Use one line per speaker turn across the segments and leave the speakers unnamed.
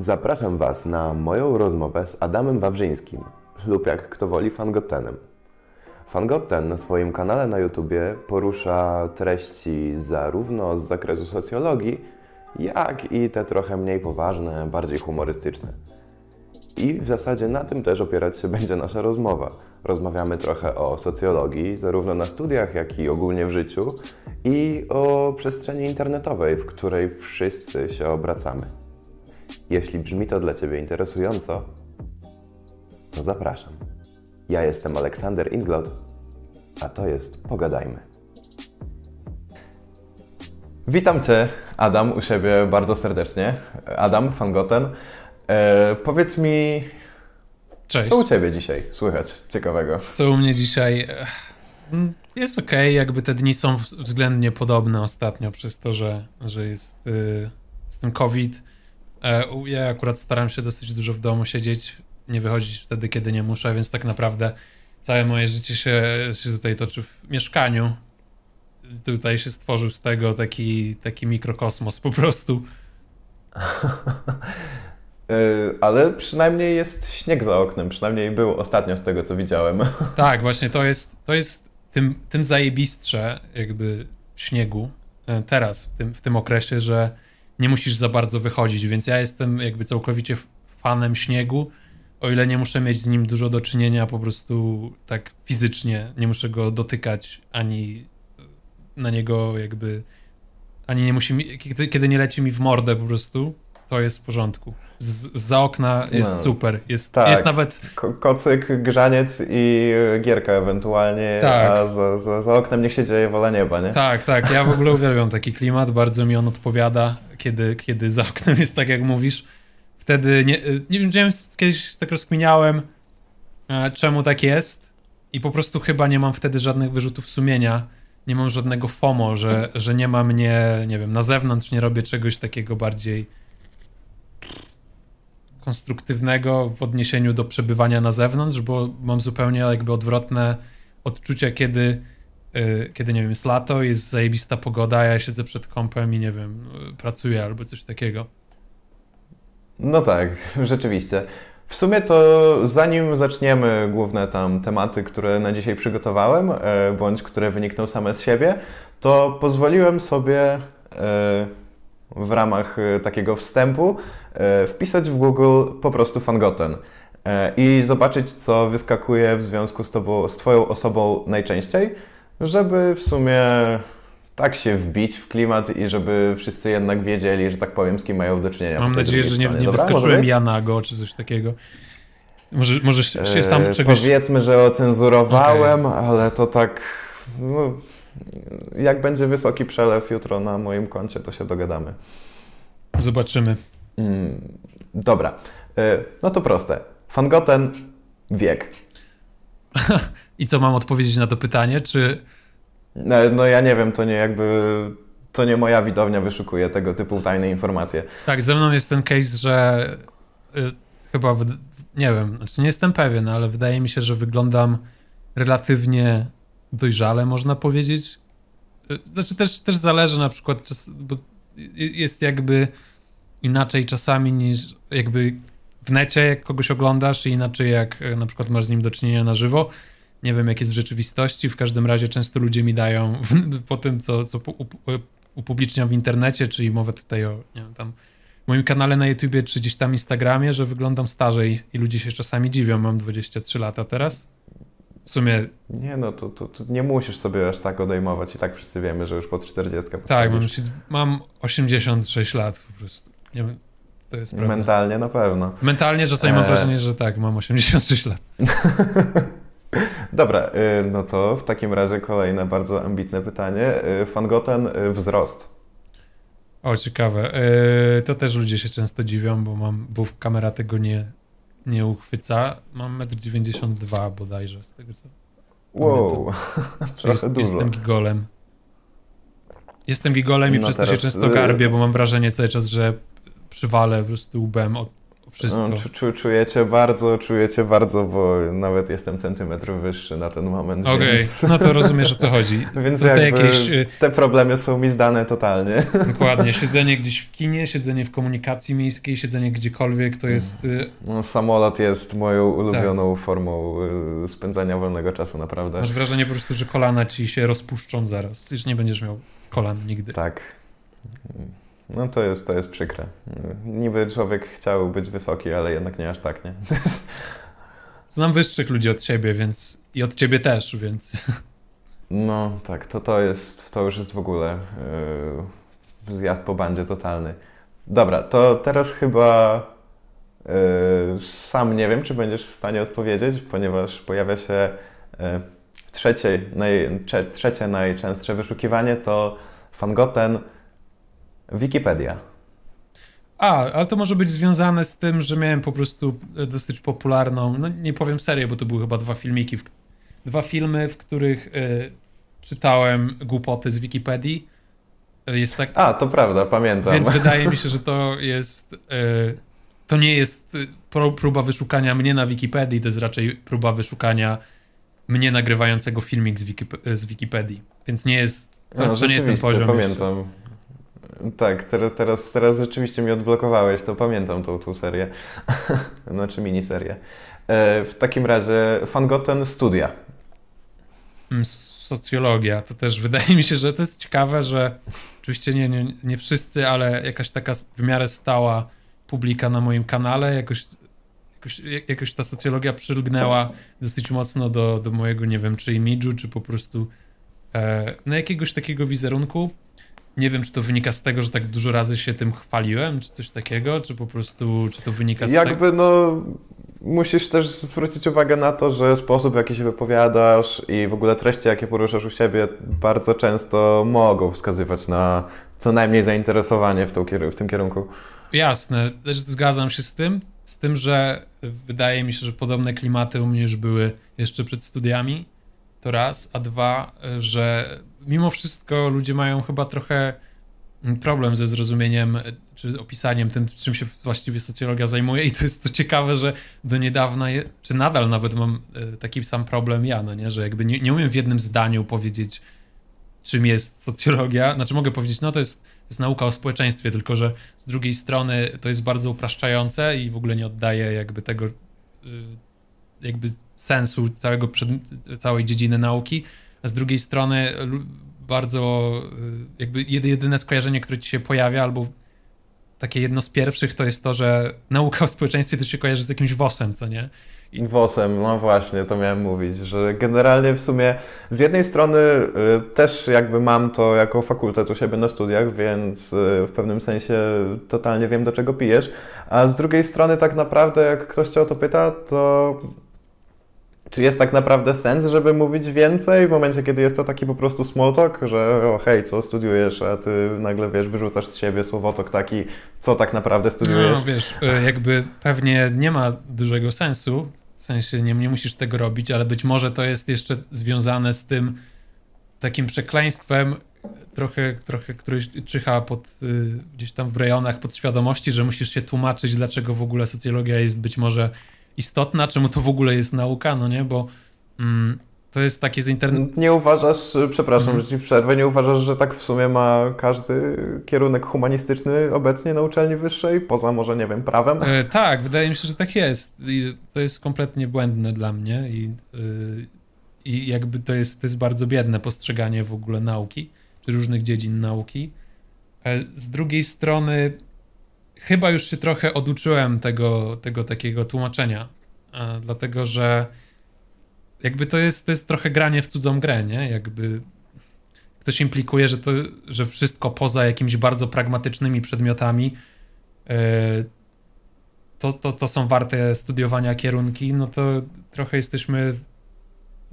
Zapraszam Was na moją rozmowę z Adamem Wawrzyńskim, lub jak kto woli Fangotenem. Fangoten na swoim kanale na YouTubie porusza treści zarówno z zakresu socjologii, jak i te trochę mniej poważne, bardziej humorystyczne. I w zasadzie na tym też opierać się będzie nasza rozmowa. Rozmawiamy trochę o socjologii, zarówno na studiach, jak i ogólnie w życiu, i o przestrzeni internetowej, w której wszyscy się obracamy. Jeśli brzmi to dla Ciebie interesująco, to zapraszam. Ja jestem Aleksander Inglot, a to jest Pogadajmy. Witam Cię, Adam, u siebie bardzo serdecznie. Adam, Fangoten. E, powiedz mi,
Cześć.
co u Ciebie dzisiaj słychać ciekawego?
Co u mnie dzisiaj? Mm, jest ok, jakby te dni są względnie podobne ostatnio przez to, że, że jest, y, jest ten COVID. E, ja akurat staram się dosyć dużo w domu siedzieć, nie wychodzić wtedy, kiedy nie muszę, więc tak naprawdę całe moje życie się, się tutaj toczy w mieszkaniu. Tutaj się stworzył z tego taki, taki mikrokosmos po prostu.
E, ale przynajmniej jest śnieg za oknem, przynajmniej był ostatnio z tego, co widziałem.
Tak, właśnie to jest, to jest tym, tym zajebistsze jakby śniegu e, teraz, w tym, w tym okresie, że nie musisz za bardzo wychodzić, więc ja jestem jakby całkowicie fanem śniegu, o ile nie muszę mieć z nim dużo do czynienia po prostu tak fizycznie, nie muszę go dotykać, ani na niego jakby, ani nie musi mi, kiedy, kiedy nie leci mi w mordę po prostu, to jest w porządku. Z, za okna jest no, super. Jest, tak. jest nawet.
Ko kocyk, grzaniec i gierka ewentualnie, tak. a za, za, za, oknem niech się dzieje wola nieba, nie?
Tak, tak. Ja w ogóle uwielbiam taki klimat, bardzo mi on odpowiada, kiedy, kiedy za oknem jest tak, jak mówisz. Wtedy nie, nie wiem, kiedyś tak rozkminiałem, e, czemu tak jest, i po prostu chyba nie mam wtedy żadnych wyrzutów sumienia. Nie mam żadnego FOMO, że, że nie ma mnie, nie wiem, na zewnątrz, nie robię czegoś takiego bardziej konstruktywnego w odniesieniu do przebywania na zewnątrz, bo mam zupełnie jakby odwrotne odczucie, kiedy, yy, kiedy nie wiem, jest lato, jest zajebista pogoda, a ja siedzę przed kąpem i nie wiem, pracuję albo coś takiego.
No tak, rzeczywiście. W sumie to zanim zaczniemy główne tam tematy, które na dzisiaj przygotowałem, yy, bądź które wynikną same z siebie, to pozwoliłem sobie w ramach takiego wstępu E, wpisać w Google po prostu Fangoten e, i zobaczyć, co wyskakuje w związku z, tobą, z Twoją osobą najczęściej, żeby w sumie tak się wbić w klimat i żeby wszyscy jednak wiedzieli, że tak powiem, z kim mają do czynienia.
Mam nadzieję, że nie, nie wyskoczyłem Janago czy coś takiego. Może, może się sam e, czegoś...
Powiedzmy, że ocenzurowałem, okay. ale to tak... No, jak będzie wysoki przelew jutro na moim koncie, to się dogadamy.
Zobaczymy.
Mm, dobra. E, no to proste. Fangoten, wiek.
I co mam odpowiedzieć na to pytanie, czy...
E, no ja nie wiem, to nie jakby... To nie moja widownia wyszukuje tego typu tajne informacje.
Tak, ze mną jest ten case, że y, chyba, w, nie wiem, znaczy nie jestem pewien, ale wydaje mi się, że wyglądam relatywnie dojrzale, można powiedzieć. Y, znaczy też, też zależy na przykład, bo jest jakby inaczej czasami niż jakby w necie, jak kogoś oglądasz, i inaczej jak e, na przykład masz z nim do czynienia na żywo. Nie wiem, jak jest w rzeczywistości. W każdym razie często ludzie mi dają po tym, co, co e, upubliczniam w internecie, czyli mówię tutaj o nie wiem, tam moim kanale na YouTubie czy gdzieś tam Instagramie, że wyglądam starzej i ludzie się czasami dziwią. Mam 23 lata teraz. W sumie...
Nie no, to, to, to, nie musisz sobie aż tak odejmować i tak wszyscy wiemy, że już po 40
Tak, mam, mam 86 lat po prostu. Nie, to jest prawda.
Mentalnie na pewno.
Mentalnie czasami mam e, wrażenie, że tak, mam 86 lat.
Dobra, y, no to w takim razie kolejne bardzo ambitne pytanie. Y, Fangoten y, wzrost.
O, ciekawe. To też ludzie się często dziwią, bo mam, bo kamera tego nie, nie uchwyca. Mam 1,92 m bodajże, z tego co
Wow,
jest, Jestem gigolem. Jestem gigolem i no przez to się często garbię, bo mam wrażenie cały czas, że przywalę po prostu łbem od, wszystko.
No, czu, czujecie bardzo, czujecie bardzo, bo nawet jestem centymetr wyższy na ten moment.
Okej, okay.
więc...
no to rozumiesz o co chodzi.
więc jakby jakieś... Y, te problemy są mi zdane totalnie.
Dokładnie, siedzenie gdzieś w kinie, siedzenie w komunikacji miejskiej, siedzenie gdziekolwiek to jest... Y,
no, samolot jest moją ulubioną tak. formą y, spędzania wolnego czasu, naprawdę.
Masz wrażenie po prostu, że kolana ci się rozpuszczą zaraz, już nie będziesz miał kolan nigdy.
Tak. No to jest, to jest przykre. Niby człowiek chciał być wysoki, ale jednak nie aż tak, nie?
Znam wyższych ludzi od ciebie, więc i od ciebie też, więc...
No tak, to, to jest, to już jest w ogóle yy, zjazd po bandzie totalny. Dobra, to teraz chyba yy, sam nie wiem, czy będziesz w stanie odpowiedzieć, ponieważ pojawia się yy, trzecie, naj, trzecie najczęstsze wyszukiwanie to Fangoten Wikipedia.
A, ale to może być związane z tym, że miałem po prostu e, dosyć popularną, no nie powiem serię, bo to były chyba dwa filmiki, w, dwa filmy, w których y, czytałem głupoty z Wikipedii. E, jest tak...
A, to prawda, pamiętam.
Więc wydaje mi się, że to jest... Y, to nie jest próba wyszukania mnie na Wikipedii, to jest raczej próba wyszukania mnie nagrywającego filmik z, Wiki, z Wikipedii. Więc nie jest... To, no, to nie jest ten poziom.
pamiętam. Jeszcze. Tak, teraz, teraz, teraz rzeczywiście mi odblokowałeś, to pamiętam tą, tą serię, znaczy miniserię. E, w takim razie Fangoten Studia.
Mm, socjologia, to też wydaje mi się, że to jest ciekawe, że oczywiście nie, nie, nie wszyscy, ale jakaś taka w miarę stała publika na moim kanale, jakoś, jakoś, jakoś ta socjologia przylgnęła dosyć mocno do, do mojego, nie wiem, czy imidżu, czy po prostu e, no jakiegoś takiego wizerunku. Nie wiem, czy to wynika z tego, że tak dużo razy się tym chwaliłem, czy coś takiego, czy po prostu, czy to wynika z
Jakby, tego... No, musisz też zwrócić uwagę na to, że sposób, w jaki się wypowiadasz i w ogóle treści, jakie poruszasz u siebie, bardzo często mogą wskazywać na co najmniej zainteresowanie w, tą, w tym kierunku.
Jasne, zgadzam się z tym, z tym, że wydaje mi się, że podobne klimaty u mnie już były jeszcze przed studiami, to raz, a dwa, że mimo wszystko ludzie mają chyba trochę problem ze zrozumieniem czy opisaniem tym, czym się właściwie socjologia zajmuje. I to jest co ciekawe, że do niedawna, je, czy nadal nawet mam e, taki sam problem ja, no nie, że jakby nie, nie umiem w jednym zdaniu powiedzieć, czym jest socjologia, znaczy mogę powiedzieć, no to jest, to jest nauka o społeczeństwie, tylko że z drugiej strony to jest bardzo upraszczające i w ogóle nie oddaje jakby tego y, jakby sensu całego całej dziedziny nauki, a z drugiej strony bardzo y, jakby jedyne skojarzenie, które ci się pojawia, albo takie jedno z pierwszych, to jest to, że nauka o społeczeństwie to się kojarzy z jakimś WOS-em, co nie?
I... WOS-em, no właśnie, to miałem mówić, że generalnie w sumie z jednej strony y, też jakby mam to jako fakultet u siebie na studiach, więc y, w pewnym sensie totalnie wiem do czego pijesz, a z drugiej strony tak naprawdę jak ktoś cię o to pyta, to czy jest tak naprawdę sens, żeby mówić więcej w momencie, kiedy jest to taki po prostu small talk, że o hej, co studiujesz, a ty nagle, wiesz, wyrzucasz z siebie słowotok taki, co tak naprawdę studiujesz?
No, wiesz, y, jakby pewnie nie ma dużego sensu, w sensie nie, nie musisz tego robić, ale być może to jest jeszcze związane z tym takim przekleństwem, trochę, trochę który czyha pod, y, gdzieś tam w rejonach podświadomości, że musisz się tłumaczyć, dlaczego w ogóle socjologia jest być może istotna, czemu to w ogóle jest nauka, no nie, bo mm, to jest takie z internetu.
Nie uważasz, przepraszam, mhm. że ci przerwę, nie uważasz, że tak w sumie ma każdy kierunek humanistyczny obecnie na uczelni wyższej, poza może, nie wiem, prawem?
E, tak, wydaje mi się, że tak jest. I to jest kompletnie błędne dla mnie i, yy, i jakby to jest, to jest bardzo biedne postrzeganie w ogóle nauki, czy różnych dziedzin nauki. E, z drugiej strony chyba już się trochę oduczyłem tego, tego takiego tłumaczenia, e, dlatego że jakby to jest, to jest trochę granie w cudzą grę, nie? Jakby ktoś implikuje, że to, że wszystko poza jakimiś bardzo pragmatycznymi przedmiotami e, to, to, to są warte studiowania kierunki, no to trochę jesteśmy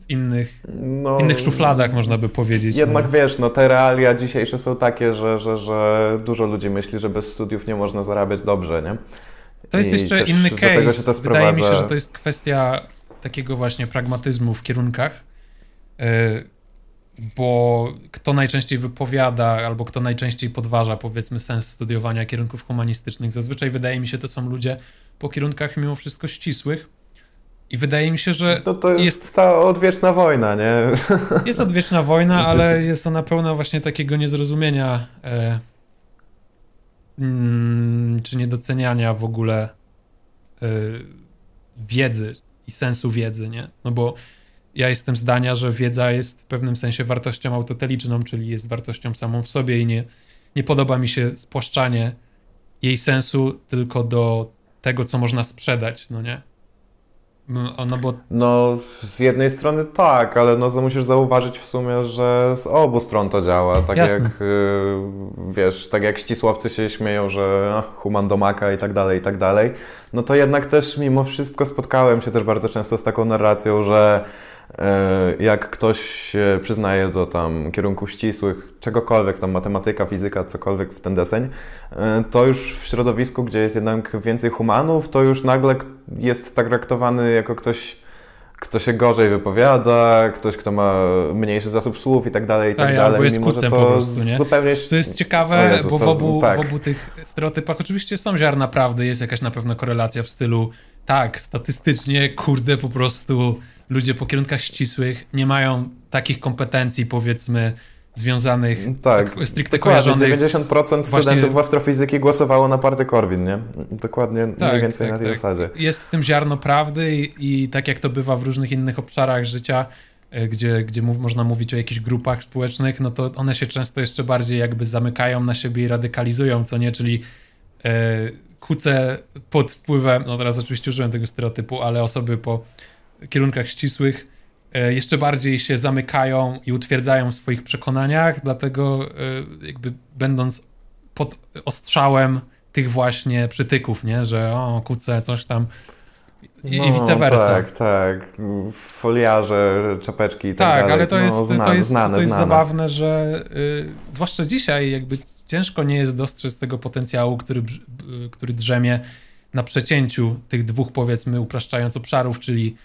innych, no, innych szufladach, można by powiedzieć.
Jednak no. wiesz, no te realia dzisiejsze są takie, że, że, że dużo ludzi myśli, że bez studiów nie można zarabiać dobrze, nie?
To jest I jeszcze inny case. Wydaje mi się, że to jest kwestia takiego właśnie pragmatyzmu w kierunkach. E, bo kto najczęściej wypowiada albo kto najczęściej podważa, powiedzmy, sens studiowania kierunków humanistycznych. Zazwyczaj wydaje mi się, to są ludzie po kierunkach mimo wszystko ścisłych. I wydaje mi się, że.
To, to jest, jest ta odwieczna wojna, nie?
Jest odwieczna wojna, ale jest ona pełna właśnie takiego niezrozumienia e, mm, czy niedoceniania w ogóle e, wiedzy i sensu wiedzy, nie? No bo ja jestem zdania, że wiedza jest w pewnym sensie wartością autoteliczną, czyli jest wartością samą w sobie i nie, nie podoba mi się spłaszczanie jej sensu tylko do tego, co można sprzedać, no nie?
No, no. No, z jednej strony tak, ale no, musisz zauważyć w sumie, że z obu stron to działa. Tak Jasne. jak, y, wiesz, tak jak ścisłowcy się śmieją, że ach, human domaka i tak dalej, i tak dalej, no to jednak też mimo wszystko spotkałem się też bardzo często z taką narracją, że jak ktoś się przyznaje do tam kierunków ścisłych, czegokolwiek, tam matematyka, fizyka, cokolwiek w ten deseń, e, to już w środowisku, gdzie jest jednak więcej humanów, to już nagle jest tak traktowany jako ktoś, kto się gorzej wypowiada, ktoś, kto ma mniejszy zasób słów i tak dalej, i tak, tak dalej. Albo
jest kucem po prostu, nie? Zupełnie... To jest ciekawe, Jezus, bo w obu, tak. w obu tych stereotypach oczywiście są ziarna prawdy, jest jakaś na pewno korelacja w stylu tak, statystycznie, kurde, po prostu ludzie po kierunkach ścisłych nie mają takich kompetencji, powiedzmy, związanych, tak, tak stricte kojarzonych
90% z studentów właśnie... astrofizyki głosowało na partię Korwin, nie? Dokładnie tak, mniej więcej tak, na tej tak. zasadzie.
Jest w tym ziarno prawdy i, i, tak jak to bywa w różnych innych obszarach życia, e, gdzie, gdzie mów, można mówić o jakichś grupach społecznych, no to one się często jeszcze bardziej jakby zamykają na siebie i radykalizują, co nie? Czyli e, kuce pod wpływem, no teraz oczywiście użyłem tego stereotypu, ale osoby po kierunkach ścisłych e, jeszcze bardziej się zamykają i utwierdzają w swoich przekonaniach, dlatego e, jakby będąc pod ostrzałem tych właśnie przytyków, nie, że o, kuce, coś tam i, no, i vice versa.
Tak, tak. Foliarze, czapeczki i tak,
tak
dalej.
ale to no, jest, znane, to jest, znane, to jest znane. zabawne, że y, zwłaszcza dzisiaj jakby ciężko nie jest dostrzec tego potencjału, który, który drzemie na przecięciu tych dwóch powiedzmy upraszczając obszarów, czyli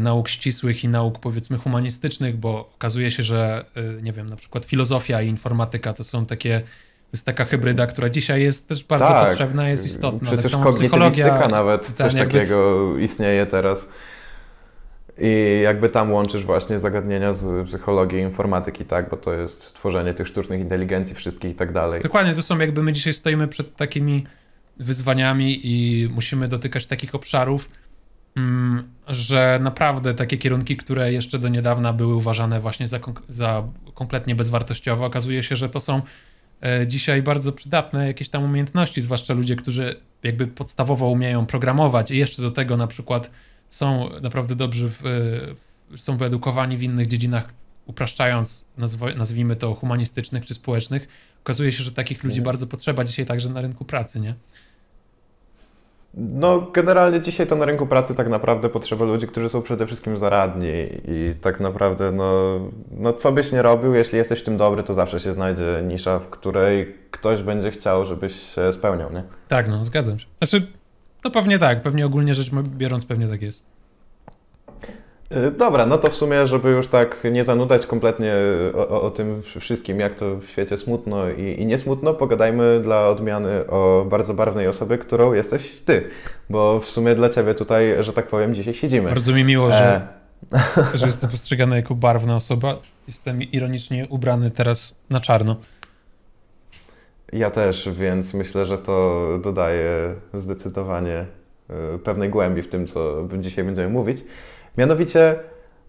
nauk ścisłych i nauk powiedzmy humanistycznych, bo okazuje się, że e, nie wiem, na przykład filozofia i informatyka to są takie to jest taka hybryda, która dzisiaj jest też bardzo tak, potrzebna, jest istotna.
Przecież kognitywistyka nawet, coś jakby... takiego istnieje teraz. I jakby tam łączysz właśnie zagadnienia z psychologii i informatyki, tak? Bo to jest tworzenie tych sztucznych inteligencji wszystkich i tak dalej.
Dokładnie, to są jakby my dzisiaj stoimy przed takimi wyzwaniami i musimy dotykać takich obszarów, że naprawdę takie kierunki, które jeszcze do niedawna były uważane właśnie za, za kompletnie bezwartościowe, okazuje się, że to są e, dzisiaj bardzo przydatne jakieś tam umiejętności, zwłaszcza ludzie, którzy jakby podstawowo umieją programować i jeszcze do tego na przykład są naprawdę dobrzy, w, są wyedukowani w innych dziedzinach, upraszczając, nazwijmy to humanistycznych czy społecznych. Okazuje się, że takich ludzi bardzo potrzeba dzisiaj także na rynku pracy, nie?
No, generalnie dzisiaj to na rynku pracy tak naprawdę potrzeba ludzi, którzy są przede wszystkim zaradni i tak naprawdę, no, no co byś nie robił, jeśli jesteś w tym dobry, to zawsze się znajdzie nisza, w której ktoś będzie chciał, żebyś się spełniał, nie?
Tak, no, zgadzam się. Znaczy, no pewnie tak, pewnie ogólnie rzecz biorąc, pewnie tak jest.
Y, dobra, no to w sumie, żeby już tak nie zanudać kompletnie o, o tym wszystkim, jak to w świecie smutno i, i nie smutno, pogadajmy dla odmiany o bardzo barwnej osobie, którą jesteś ty, bo w sumie dla ciebie tutaj, że tak powiem, dzisiaj siedzimy.
Bardzo mi miło, że, e... że jestem postrzegany jako barwna osoba. Jestem ironicznie ubrany teraz na czarno.
Ja też, więc myślę, że to dodaje zdecydowanie pewnej głębi w tym, co dzisiaj będziemy mówić. Mianowicie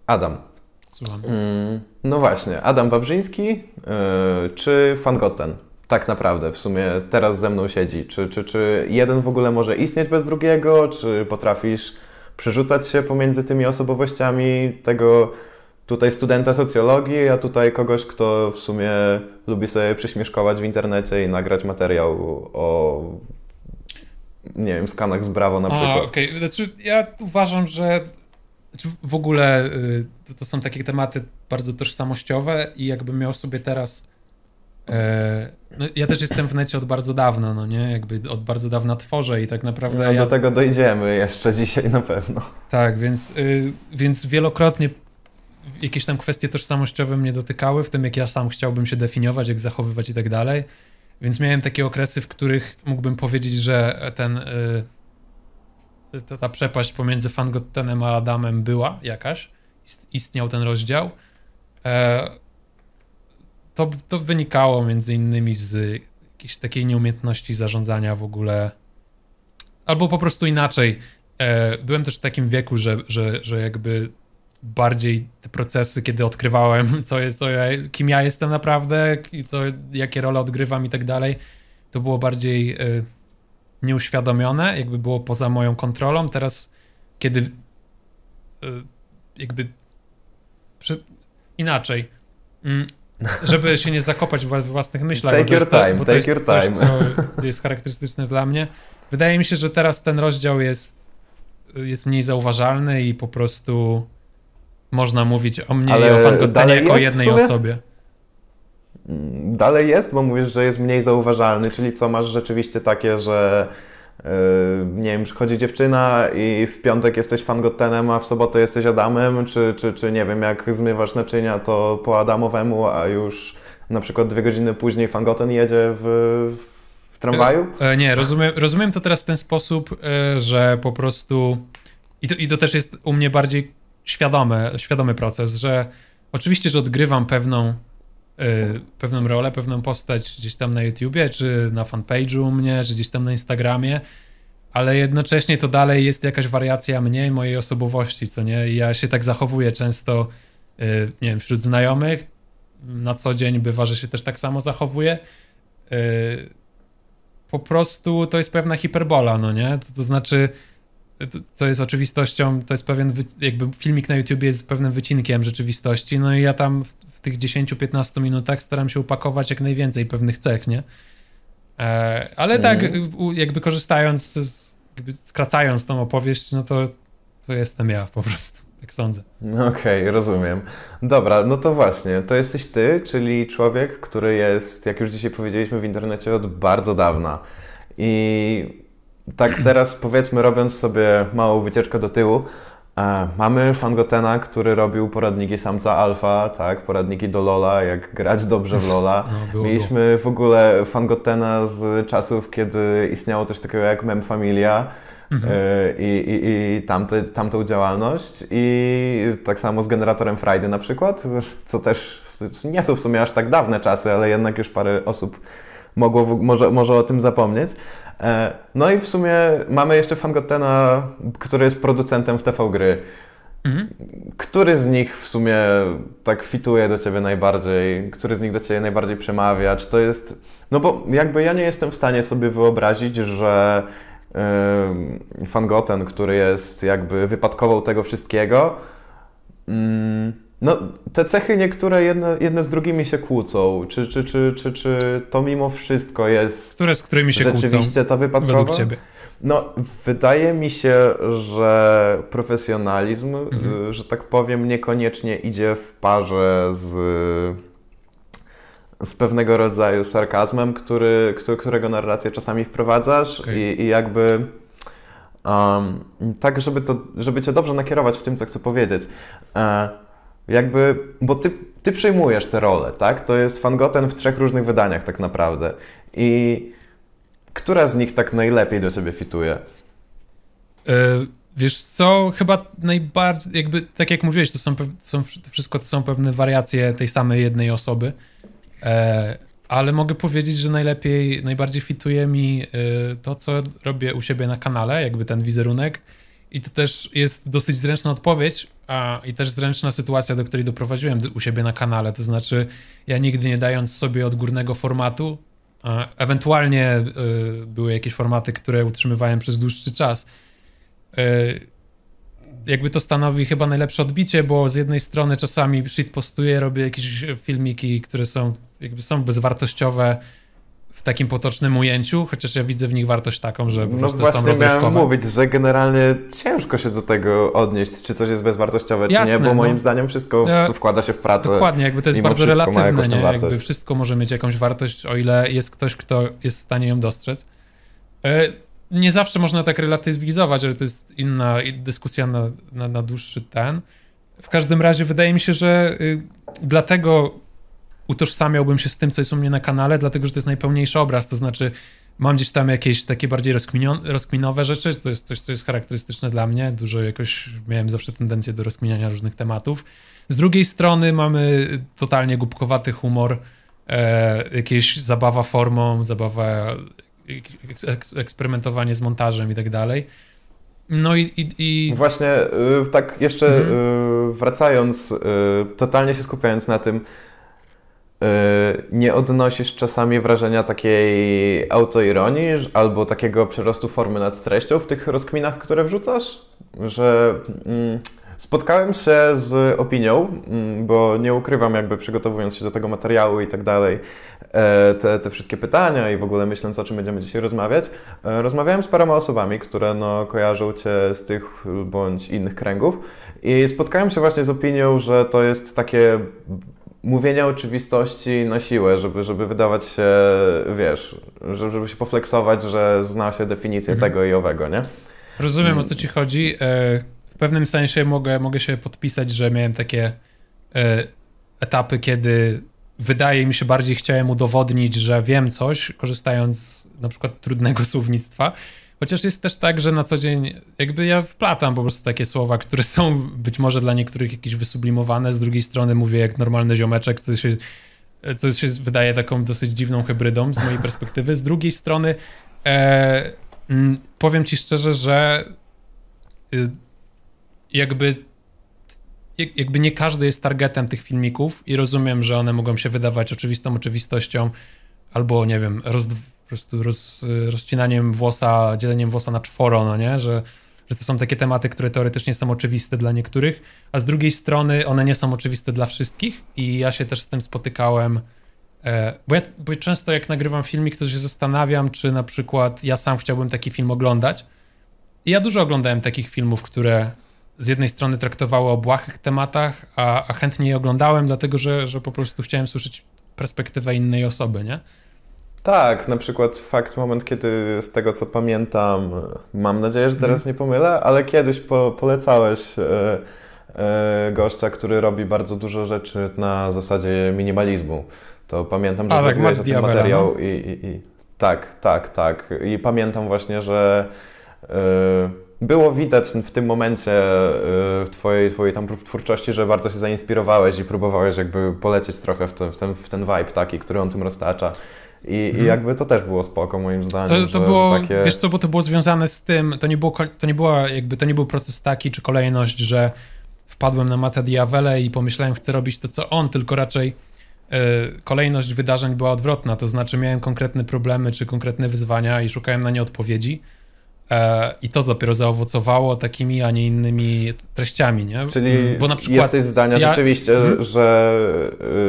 Adam.
Słucham. Mm,
no właśnie, Adam Wawrzyński yy, czy Fangoten? Tak naprawdę, w sumie teraz ze mną siedzi. Czy, czy, czy jeden w ogóle może istnieć bez drugiego? Czy potrafisz przerzucać się pomiędzy tymi osobowościami tego tutaj studenta socjologii, a tutaj kogoś, kto w sumie lubi sobie przyśmieszkować w internecie i nagrać materiał o nie wiem, skanach z Brawo na przykład.
Okej, okay. znaczy ja uważam, że znaczy w ogóle y, to są takie tematy bardzo tożsamościowe i jakbym miał sobie teraz. E, no, ja też jestem w necie od bardzo dawna, no nie? Jakby od bardzo dawna tworzę i tak naprawdę. No,
ja... Do tego dojdziemy jeszcze dzisiaj na pewno.
Tak, więc, y, więc wielokrotnie jakieś tam kwestie tożsamościowe mnie dotykały, w tym jak ja sam chciałbym się definiować, jak zachowywać i tak dalej. Więc miałem takie okresy, w których mógłbym powiedzieć, że ten, y, ta, ta przepaść pomiędzy Fangottenem a Adamem była jakaś. Istniał ten rozdział. E, to, to wynikało między innymi z jakiejś takiej nieumiejętności zarządzania w ogóle. Albo po prostu inaczej. E, byłem też w takim wieku, że, że, że jakby bardziej te procesy, kiedy odkrywałem, co jest, co ja, kim ja jestem naprawdę, i co, jakie role odgrywam i tak dalej, to było bardziej y, nieuświadomione, jakby było poza moją kontrolą. Teraz, kiedy y, jakby przy, inaczej, mm, żeby się nie zakopać w własnych myślach,
take
bo
your
to
time,
bo
take
to jest coś, co jest charakterystyczne dla mnie. Wydaje mi się, że teraz ten rozdział jest, jest mniej zauważalny i po prostu można mówić o mnie
Ale
i o Fangottenie jako
jest
jednej osobie.
Dalej jest, bo mówisz, że jest mniej zauważalny, czyli co masz rzeczywiście takie, że yy, nie wiem, przychodzi dziewczyna i w piątek jesteś fangottenem, a w sobotę jesteś Adamem, czy, czy, czy nie wiem, jak zmywasz naczynia, to po Adamowemu, a już na przykład dwie godziny później fangoten jedzie w, w tramwaju?
E, nie, rozumiem, rozumiem to teraz w ten sposób, e, że po prostu i to, i to też jest u mnie bardziej świadomy, świadomy proces, że oczywiście, że odgrywam pewną, y, pewną rolę, pewną postać gdzieś tam na YouTubie, czy na fanpage'u u mnie, czy gdzieś tam na Instagramie, ale jednocześnie to dalej jest jakaś wariacja mnie mojej osobowości, co nie? Ja się tak zachowuję często, y, nie wiem, wśród znajomych, na co dzień bywa, że się też tak samo zachowuję. Y, po prostu to jest pewna hiperbola, no nie? To, to znaczy co jest oczywistością, to jest pewien, jakby filmik na YouTube jest pewnym wycinkiem rzeczywistości, no i ja tam tych 10-15 minutach staram się upakować jak najwięcej pewnych cech, nie? E, ale tak,
Mhm.
jakby korzystając, z, jakby skracając tą opowieść, no to, to jestem ja po prostu, tak sądzę.
Okej, rozumiem. Dobra, no to właśnie, to jesteś ty, czyli człowiek, który jest, jak już dzisiaj powiedzieliśmy, w internecie od bardzo dawna. I tak teraz powiedzmy, robiąc sobie małą wycieczkę do tyłu, mamy Fangotena, który robił poradniki samca alfa, tak, poradniki do Lola, jak grać dobrze w Lola.
No.
Mieliśmy w ogóle Fangotena z czasów, kiedy istniało coś takiego jak Mem Familia
Mhm.
e, i, i, i tamte, tamtą działalność i tak samo z generatorem Friday na przykład, co też nie są w sumie aż tak dawne czasy, ale jednak już parę osób mogło, może, może o tym zapomnieć. E, No i w sumie mamy jeszcze Fangotena, który jest producentem w TV Gry.
Mhm.
Który z nich w sumie tak fituje do ciebie najbardziej? Który z nich do ciebie najbardziej przemawia? Czy to jest. No bo jakby ja nie jestem w stanie sobie wyobrazić, że yy, Fangoten, który jest jakby wypadkową tego wszystkiego, mm, no te cechy niektóre jedne, jedne z drugimi się kłócą. Czy, czy, czy, czy, czy to mimo wszystko jest
Które z którymi się kłócą,
rzeczywiście ta wypadkowa?
według ciebie?
No, wydaje mi się, że profesjonalizm,
Mhm.
y, że tak powiem, niekoniecznie idzie w parze z, z pewnego rodzaju sarkazmem, który, którego narrację czasami wprowadzasz
Okej.
i, i jakby um, tak, żeby, to, żeby cię dobrze nakierować w tym, co chcę powiedzieć. E, jakby, bo ty, ty przyjmujesz tę rolę, tak? To jest Fangoten w trzech różnych wydaniach tak naprawdę. I która z nich tak najlepiej do ciebie fituje?
E, Wiesz co, chyba najbardziej, jakby tak jak mówiłeś, to są, są wszystko to są pewne wariacje tej samej jednej osoby, e, ale mogę powiedzieć, że najlepiej, najbardziej fituje mi e, to, co robię u siebie na kanale, jakby ten wizerunek i to też jest dosyć zręczna odpowiedź a, i też zręczna sytuacja, do której doprowadziłem u siebie na kanale, to znaczy ja nigdy nie dając sobie odgórnego formatu, a, ewentualnie e, były jakieś formaty, które utrzymywałem przez dłuższy czas, E, jakby to stanowi chyba najlepsze odbicie, bo z jednej strony czasami shit postuję, robię jakieś filmiki, które są jakby są bezwartościowe w takim potocznym ujęciu, chociaż ja widzę w nich wartość taką, że po
No
prostu są
właśnie miałem
rozrywkowe.
mówić, że generalnie ciężko się do tego odnieść, czy coś jest bezwartościowe, czy
Jasne,
nie, bo
no.
moim zdaniem wszystko, co wkłada się w pracę,
Dokładnie, jakby to jest bardzo relatywne, nie?
wartość.
Jakby wszystko może mieć jakąś wartość, o ile jest ktoś, kto jest w stanie ją dostrzec. E, Nie zawsze można tak relatywizować, ale to jest inna dyskusja na, na, na dłuższy ten. w każdym razie wydaje mi się, że y, dlatego utożsamiałbym się z tym, co jest u mnie na kanale, dlatego że to jest najpełniejszy obraz, to znaczy mam gdzieś tam jakieś takie bardziej rozkminowe rzeczy, to jest coś, co jest charakterystyczne dla mnie, dużo jakoś miałem zawsze tendencję do rozkminiania różnych tematów. Z drugiej strony mamy totalnie głupkowaty humor, e, jakieś zabawa formą, zabawa, eksperymentowanie z montażem i tak dalej. No i, i, i...
Właśnie y, tak jeszcze mhm. y, wracając, y, totalnie się skupiając na tym, nie odnosisz czasami wrażenia takiej autoironii albo takiego przerostu formy nad treścią w tych rozkminach, które wrzucasz? Że mm, spotkałem się z opinią, mm, bo nie ukrywam, jakby przygotowując się do tego materiału i tak dalej, e, te, te wszystkie pytania i w ogóle myśląc, o czym będziemy dzisiaj rozmawiać, e, rozmawiałem z paroma osobami, które no, kojarzą Cię z tych bądź innych kręgów i spotkałem się właśnie z opinią, że to jest takie mówienia oczywistości na siłę, żeby, żeby wydawać się, wiesz, żeby się pofleksować, że zna się definicję mhm. tego i owego, nie?
Rozumiem, o co ci chodzi. E, w pewnym sensie mogę, mogę się podpisać, że miałem takie e, etapy, kiedy wydaje mi się bardziej chciałem udowodnić, że wiem coś, korzystając z na przykład trudnego słownictwa, Chociaż jest też tak, że na co dzień jakby ja wplatam po prostu takie słowa, które są być może dla niektórych jakieś wysublimowane, z drugiej strony mówię jak normalny ziomeczek, co się, co się wydaje taką dosyć dziwną hybrydą z mojej perspektywy. Z drugiej strony e, m, powiem ci szczerze, że y, jakby jakby nie każdy jest targetem tych filmików i rozumiem, że one mogą się wydawać oczywistą oczywistością albo, nie wiem, roz, prostu roz, rozcinaniem włosa, dzieleniem włosa na czworo, no nie? Że, że to są takie tematy, które teoretycznie są oczywiste dla niektórych, a z drugiej strony one nie są oczywiste dla wszystkich i ja się też z tym spotykałem, e, bo, ja, bo często jak nagrywam filmik, to się zastanawiam, czy na przykład ja sam chciałbym taki film oglądać. I ja dużo oglądałem takich filmów, które z jednej strony traktowały o błahych tematach, a, a chętnie je oglądałem, dlatego że, że po prostu chciałem słyszeć perspektywę innej osoby, nie?
Tak, na przykład fakt, moment, kiedy z tego co pamiętam, mam nadzieję, że teraz nie pomylę, ale kiedyś po, polecałeś e, e, gościa, który robi bardzo dużo rzeczy na zasadzie minimalizmu. To pamiętam, że tak, zrobiłeś ten materiał no? i, i, i, Tak, tak, tak. I pamiętam właśnie, że e, było widać w tym momencie e, w twojej, twojej tam twórczości, że bardzo się zainspirowałeś i próbowałeś jakby polecieć trochę w, te, w, ten, w ten vibe taki, który on tym roztacza. I, mhm. I, jakby to też było spoko moim zdaniem.
To, to było, takie... wiesz co, bo to było związane z tym, to nie, było, to nie była jakby, to nie był proces taki, czy kolejność, że wpadłem na Mata Diavele i pomyślałem, chcę robić to, co on, tylko raczej y, kolejność wydarzeń była odwrotna, to znaczy miałem konkretne problemy, czy konkretne wyzwania i szukałem na nie odpowiedzi E, I to dopiero zaowocowało takimi, a nie innymi treściami, nie?
Czyli mm, Bo na przykład jesteś zdania ja... rzeczywiście, hmm? że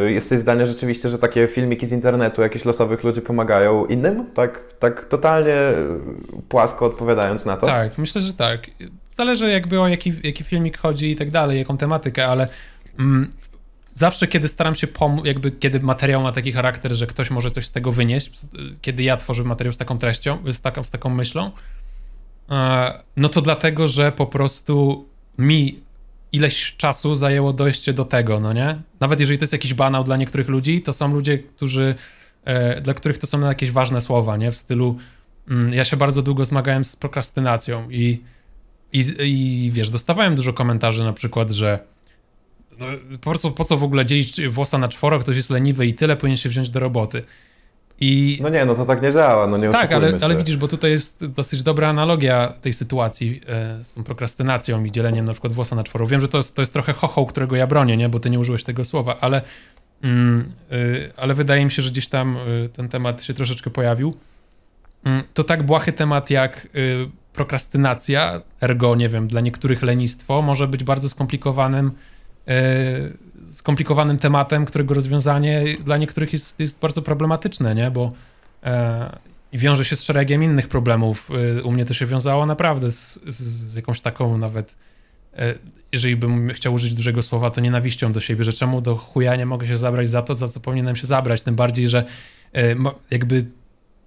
y, jesteś zdania rzeczywiście, że takie filmiki z internetu jakichś losowych ludzi pomagają innym? Tak, tak totalnie płasko odpowiadając na to?
Tak, myślę, że tak. Zależy jakby o jaki, jaki filmik chodzi i tak dalej, jaką tematykę, ale mm, zawsze kiedy staram się pomóc, jakby kiedy materiał ma taki charakter, że ktoś może coś z tego wynieść, kiedy ja tworzę materiał z taką treścią, z taką, z taką myślą, E, no to dlatego, że po prostu mi ileś czasu zajęło dojście do tego, no nie? Nawet jeżeli to jest jakiś banał dla niektórych ludzi, to są ludzie, którzy, e, dla których to są jakieś ważne słowa, nie? W stylu, mm, ja się bardzo długo zmagałem z prokrastynacją i, i, i wiesz, dostawałem dużo komentarzy na przykład, że no, po, co, po co w ogóle dzielić włosa na czworo, ktoś jest leniwy i tyle, powinien się wziąć do roboty. I...
No nie, no to tak nie działa, no nie
Tak, ale, ale widzisz, bo tutaj jest dosyć dobra analogia tej sytuacji e, z tą prokrastynacją i dzieleniem na przykład włosa na czworo. Wiem, że to jest, to jest trochę chochoł, którego ja bronię, nie? bo ty nie użyłeś tego słowa, ale, mm, y, ale wydaje mi się, że gdzieś tam y, ten temat się troszeczkę pojawił. Mm, to tak błahy temat jak y, prokrastynacja, ergo, nie wiem, dla niektórych lenistwo, może być bardzo skomplikowanym skomplikowanym tematem, którego rozwiązanie dla niektórych jest, jest bardzo problematyczne, nie? Bo e, wiąże się z szeregiem innych problemów. E, u mnie to się wiązało naprawdę z, z, z jakąś taką nawet, e, jeżeli bym chciał użyć dużego słowa, to nienawiścią do siebie, że czemu do chuja nie mogę się zabrać za to, za co powinienem się zabrać, tym bardziej, że e, jakby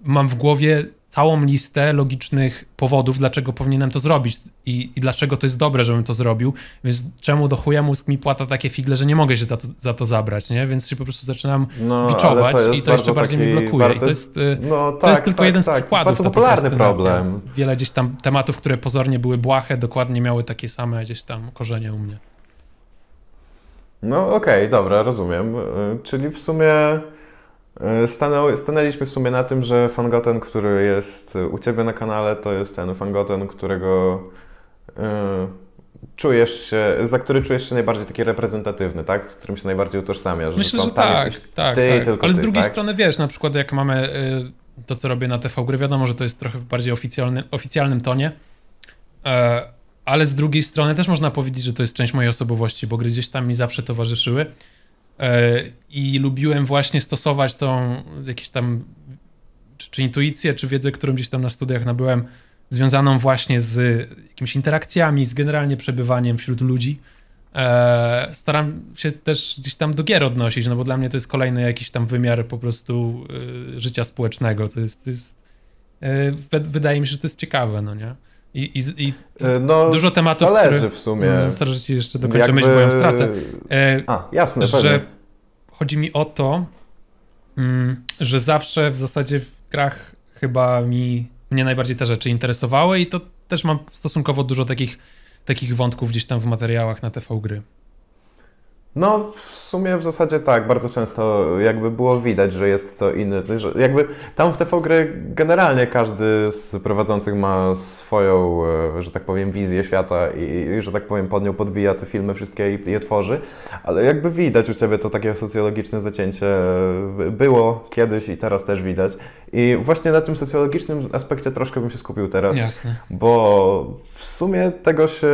mam w głowie całą listę logicznych powodów, dlaczego powinienem to zrobić i, i dlaczego to jest dobre, żebym to zrobił, więc czemu do chuja mózg mi płata takie figle, że nie mogę się za to, za to zabrać, nie? Więc się po prostu zaczynam
No,
biczować
ale
i to jeszcze bardziej mnie blokuje. I
bardzo
to jest, y,
no, tak,
to jest tylko
tak,
jeden z
tak.
przykładów.
To jest bardzo popularny problem.
Wiele gdzieś tam tematów, które pozornie były błahe, dokładnie miały takie same gdzieś tam korzenie u mnie.
No okej, dobra, rozumiem. Y, Czyli w sumie stanęło, stanęliśmy w sumie na tym, że Fangoten, który jest u Ciebie na kanale, to jest ten Fangoten, którego y, czujesz się, za który czujesz się najbardziej taki reprezentatywny, tak? Z którym się najbardziej utożsamiasz.
Myślę, że tak, tak,
ty
tak.
tylko
Ale z
ty,
drugiej
tak?
strony wiesz, na przykład jak mamy y, to, co robię na TV gry, wiadomo, że to jest trochę w bardziej oficjalny, oficjalnym tonie, e, ale z drugiej strony też można powiedzieć, że to jest część mojej osobowości, bo gry gdzieś tam mi zawsze towarzyszyły e, i lubiłem właśnie stosować tą jakieś tam czy, czy intuicję, czy wiedzę, którą gdzieś tam na studiach nabyłem, związaną właśnie z jakimiś interakcjami, z generalnie przebywaniem wśród ludzi. E, staram się też gdzieś tam do gier odnosić, no bo dla mnie to jest kolejny jakiś tam wymiar po prostu y, życia społecznego, to jest, to jest wy- wydaje mi się, że to jest ciekawe, no nie? I, i, i
Y, No,
dużo tematów,
zależy
które-
w sumie.
no, Zależy, że ci jeszcze dokończę
Jakby-
myśl, bo ją stracę. E,
A, jasne,
że
pewnie.
chodzi mi o to, mm, że zawsze w zasadzie w grach chyba mi mnie najbardziej te rzeczy interesowały i to też mam stosunkowo dużo takich, takich wątków gdzieś tam w materiałach na TV gry.
No, w sumie w zasadzie tak, bardzo często jakby było widać, że jest to inny, że jakby tam w TV gry generalnie każdy z prowadzących ma swoją, e, że tak powiem, wizję świata i, i że tak powiem, pod nią podbija te filmy wszystkie i je tworzy, ale jakby widać u Ciebie to takie socjologiczne zacięcie e, było kiedyś i teraz też widać i właśnie na tym socjologicznym aspekcie troszkę bym się skupił teraz,
Jasne.
bo w sumie tego się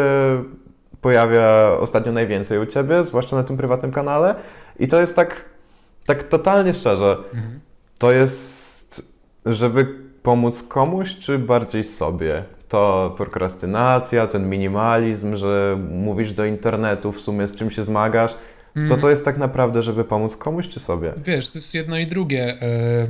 pojawia ostatnio najwięcej u Ciebie, zwłaszcza na tym prywatnym kanale. I to jest tak, tak totalnie szczerze.
Mhm.
To jest, żeby pomóc komuś, czy bardziej sobie? To prokrastynacja, ten minimalizm, że mówisz do internetu w sumie z czym się zmagasz. To to jest tak naprawdę, żeby pomóc komuś, czy sobie?
Wiesz, to jest jedno i drugie. E,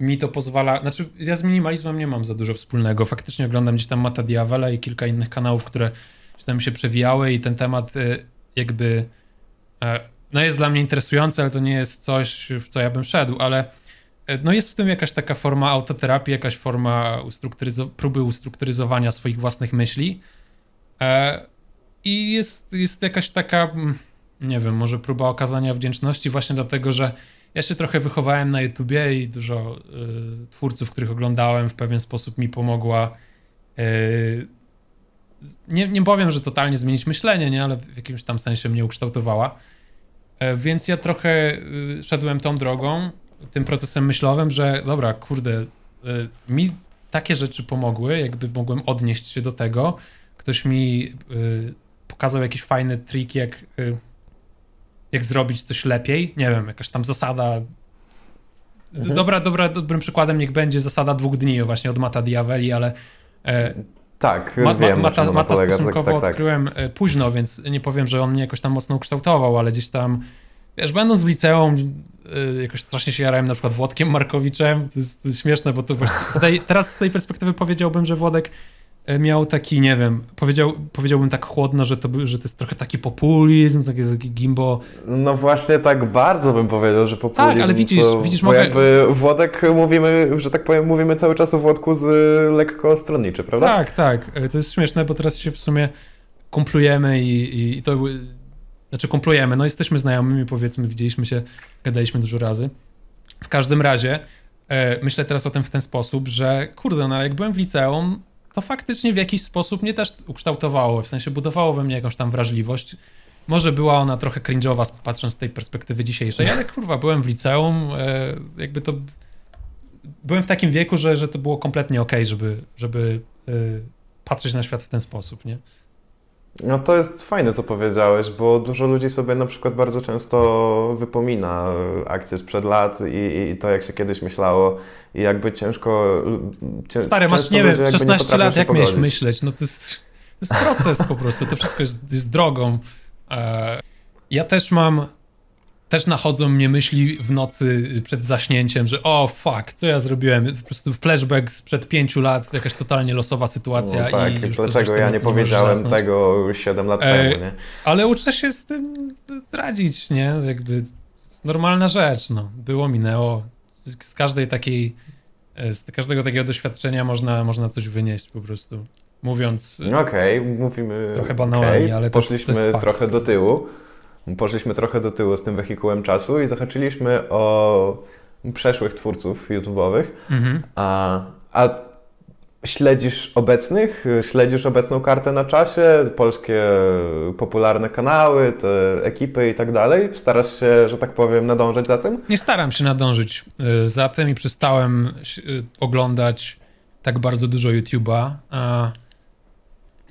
mi to pozwala. Znaczy, ja z minimalizmem nie mam za dużo wspólnego. Faktycznie oglądam gdzieś tam Mata Diavela i kilka innych kanałów, które gdzieś tam się przewijały, i ten temat e, jakby. e, No jest dla mnie interesujący, ale to nie jest coś, w co ja bym szedł, ale e, no jest w tym jakaś taka forma autoterapii, jakaś forma ustrukturyzo- próby ustrukturyzowania swoich własnych myśli. E, I jest, jest jakaś taka, mm, nie wiem, może próba okazania wdzięczności właśnie dlatego, że ja się trochę wychowałem na YouTubie i dużo y, twórców, których oglądałem, w pewien sposób mi pomogła. Y, nie, nie powiem, że totalnie zmienić myślenie, nie, ale w jakimś tam sensie mnie ukształtowała. E, więc ja trochę y, szedłem tą drogą, tym procesem myślowym, że dobra, kurde, y, mi takie rzeczy pomogły, jakby mogłem odnieść się do tego. Ktoś mi y, pokazał jakiś fajny trik, jak, jak zrobić coś lepiej. Nie wiem, jakaś tam zasada.
Mhm.
Dobra, dobra, dobrym przykładem niech będzie zasada dwóch dni, właśnie od Mata Diaveli, ale e,
Tak,
ma, ma,
wiem,
Mata,
czym ona
Mata
polega. Tak,
stosunkowo
tak, tak.
odkryłem e, późno, więc nie powiem, że on mnie jakoś tam mocno ukształtował, ale gdzieś tam, wiesz, będąc w liceum, e, jakoś strasznie się jarałem na przykład Włodkiem Markowiczem, to jest, to jest śmieszne, bo to właśnie, tutaj, teraz z tej perspektywy powiedziałbym, że Włodek miał taki, nie wiem, powiedział, powiedziałbym tak chłodno, że to, że to jest trochę taki populizm, takie, taki gimbo,
No właśnie tak bardzo bym powiedział, że populizm.
Tak, ale widzisz-
to,
widzisz,
bo
mogę-
jakby Włodek mówimy, że tak powiem, mówimy cały czas o Włodku z y, lekko stronniczy, prawda?
Tak, tak. E, To jest śmieszne, bo teraz się w sumie kumplujemy i, i, i to. Znaczy, kumplujemy, no jesteśmy znajomymi, powiedzmy, widzieliśmy się, gadaliśmy dużo razy. W każdym razie e, myślę teraz o tym w ten sposób, że kurde, no jak byłem w liceum, to faktycznie w jakiś sposób mnie też ukształtowało, w sensie budowało we mnie jakąś tam wrażliwość. Może była ona trochę cringe'owa, patrząc z tej perspektywy dzisiejszej, ale kurwa, byłem w liceum, e, jakby to byłem w takim wieku, że, że to było kompletnie okej, żeby, żeby y, patrzeć na świat w ten sposób, nie?
No to jest fajne, co powiedziałeś, bo dużo ludzi sobie na przykład bardzo często wypomina y, akcje sprzed lat i, i to, jak się kiedyś myślało i jakby ciężko... Cię,
Stary, masz, nie wiem,
ludzie jakby
16
potrafią
lat, jak miałeś
pogodzić.
myśleć? No to jest, to jest proces po prostu, to wszystko jest, jest drogą. E, ja też mam też nachodzą mnie myśli w nocy przed zaśnięciem, że o fuck, co ja zrobiłem? Po prostu flashback sprzed pięciu lat, jakaś totalnie losowa sytuacja
No tak,
i już
dlaczego ja nie powiedziałem
zasnąć.
tego 7 lat
E,
temu, nie?
Ale uczę się z tym radzić, nie? Jakby normalna rzecz, no. Było, minęło. Z, każdej takiej, e, z każdego takiego doświadczenia można, można coś wynieść po prostu. Mówiąc,
No Okej, mówimy.
Trochę banałami,
okej,
ale to-
Poszliśmy
to jest
trochę do tyłu. Poszliśmy trochę do tyłu z tym wehikułem czasu i zahaczyliśmy o przeszłych twórców YouTube'owych.
mhm.
A, a śledzisz obecnych? Śledzisz obecną kartę na czasie? Polskie popularne kanały, te ekipy i tak dalej? Starasz się, że tak powiem, nadążać za tym?
Nie staram się nadążyć y, za tym i przestałem y, oglądać tak bardzo dużo YouTube'a.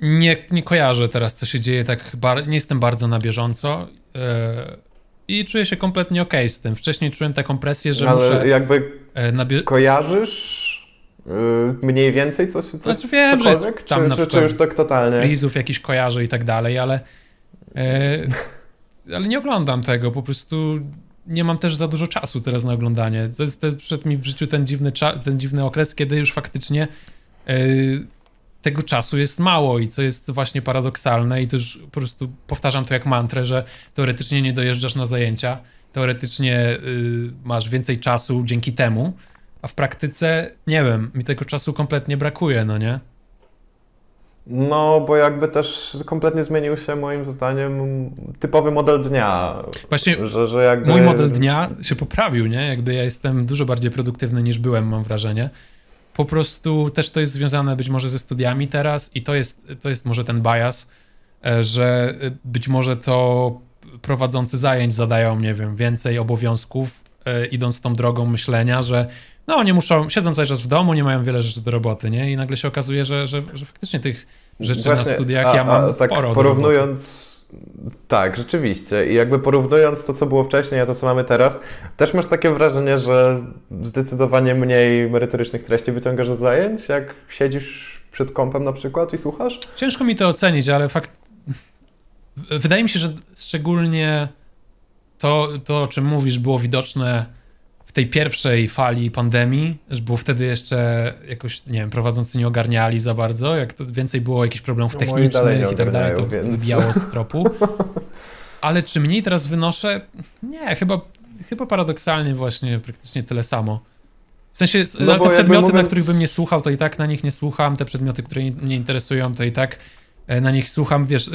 Nie, nie kojarzę teraz, co się dzieje, tak nie jestem bardzo na bieżąco y, i czuję się kompletnie okej z tym. Wcześniej czułem taką presję, że
Ale
muszę
jakby kojarzysz mniej więcej coś? coś
Znaczy wiem, że jest tam
czy,
na
czy, czy już tak totalnie?
Freezów jakiś kojarzę i tak dalej, ale y, ale nie oglądam tego, po prostu nie mam też za dużo czasu teraz na oglądanie. To jest, to jest przyszedł mi w życiu ten dziwny, ten dziwny okres, kiedy już faktycznie y, tego czasu jest mało i co jest właśnie paradoksalne i to już po prostu powtarzam to jak mantrę, że teoretycznie nie dojeżdżasz na zajęcia, teoretycznie y, masz więcej czasu dzięki temu, a w praktyce, nie wiem, mi tego czasu kompletnie brakuje, no nie?
No, bo jakby też kompletnie zmienił się moim zdaniem typowy model dnia.
Właśnie
Że, że jakby...
Mój model dnia się poprawił, nie? Jakby ja jestem dużo bardziej produktywny niż byłem, mam wrażenie. Po prostu też to jest związane być może ze studiami teraz i to jest, to jest może ten bias, e, że być może to prowadzący zajęć zadają, nie wiem, więcej obowiązków, e, idąc tą drogą myślenia, że no oni muszą, siedzą cały czas w domu, nie mają wiele rzeczy do roboty, nie? I nagle się okazuje, że, że, że faktycznie tych rzeczy na studiach ja mam
tak
sporo
porównując... Tak, rzeczywiście. I jakby porównując to, co było wcześniej, a to, co mamy teraz, też masz takie wrażenie, że zdecydowanie mniej merytorycznych treści wyciągasz z zajęć, jak siedzisz przed kompem na przykład i słuchasz?
Ciężko mi to ocenić, ale fakt. Wydaje mi się, że szczególnie to, to, o czym mówisz, było widoczne w tej pierwszej fali pandemii, że było wtedy jeszcze jakoś, nie wiem, prowadzący nie ogarniali za bardzo, jak to więcej było jakichś problemów
No,
technicznych i tak dalej, to
więc-
wybijało z tropu. Ale czy mniej teraz wynoszę? Nie, chyba, chyba paradoksalnie właśnie praktycznie tyle samo. W sensie,
No
te przedmioty, na
mówiąc-
których bym nie słuchał, to i tak na nich nie słucham. Te przedmioty, które nie- mnie interesują, to i tak e, na nich słucham. Wiesz,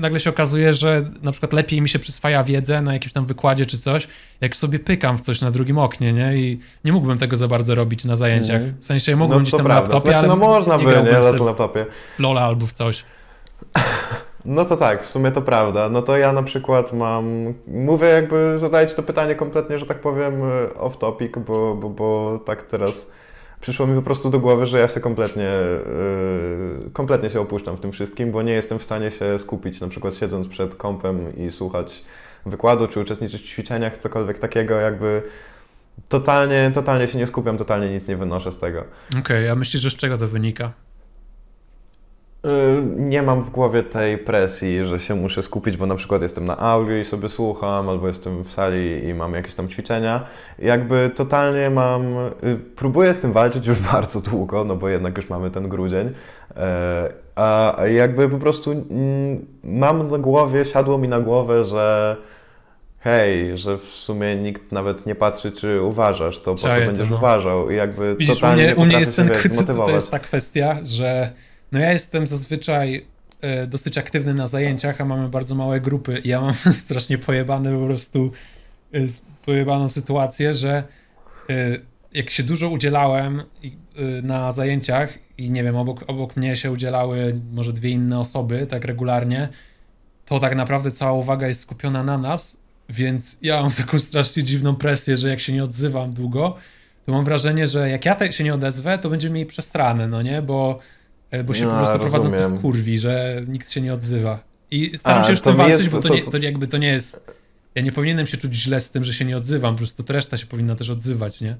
nagle się okazuje, że na przykład lepiej mi się przyswaja wiedzę na jakimś tam wykładzie czy coś, jak sobie pykam w coś na drugim oknie, nie? I nie mógłbym tego za bardzo robić na zajęciach.
Mhm.
W sensie mógłbym
no
gdzieś tam na
prawda.
laptopie,
Znaczy,
ale
no można
nie
by, nie, na laptopie.
w Lola albo w coś.
No to tak, w sumie to prawda. No to ja na przykład mam. Mówię, jakby zadaję Ci to pytanie kompletnie, że tak powiem, e, off topic, bo, bo, bo tak teraz przyszło mi po prostu do głowy, że ja się kompletnie, yy, kompletnie się opuszczam w tym wszystkim, bo nie jestem w stanie się skupić, na przykład siedząc przed kompem i słuchać wykładu, czy uczestniczyć w ćwiczeniach, cokolwiek takiego, jakby totalnie, totalnie się nie skupiam, totalnie nic nie wynoszę z tego.
Okej, a myślisz, że z czego to wynika?
Y, Nie mam w głowie tej presji, że się muszę skupić, bo na przykład jestem na audio i sobie słucham, albo jestem w sali i mam jakieś tam ćwiczenia. Jakby totalnie mam. y, Próbuję z tym walczyć już bardzo długo, no bo jednak już mamy ten grudzień. E, A jakby po prostu mm, mam na głowie, siadło mi na głowę, że hej, że w sumie nikt nawet nie patrzy, czy uważasz, to po co będziesz
no.
uważał. I jakby
Widzisz, u
totalnie
mnie,
nie
u mnie jest
się,
ten, to, jest ta kwestia, że no ja jestem zazwyczaj e, dosyć aktywny na zajęciach, a mamy bardzo małe grupy i ja mam strasznie pojebane po prostu e, pojebaną sytuację, że e, jak się dużo udzielałem e, na zajęciach i nie wiem, obok, obok mnie się udzielały może dwie inne osoby tak regularnie, to tak naprawdę cała uwaga jest skupiona na nas, więc ja mam taką strasznie dziwną presję, że jak się nie odzywam długo, to mam wrażenie, że jak ja się nie odezwę, to będzie mieli przestranę, no nie? Bo, bo się
No,
po prostu prowadzący
rozumiem.
w kurwi, że nikt się nie odzywa. I staram
A,
się już
to
tym walczyć,
jest-
bo to,
to-
nie, to jakby to nie jest... Ja nie powinienem się czuć źle z tym, że się nie odzywam, po prostu to reszta się powinna też odzywać, nie?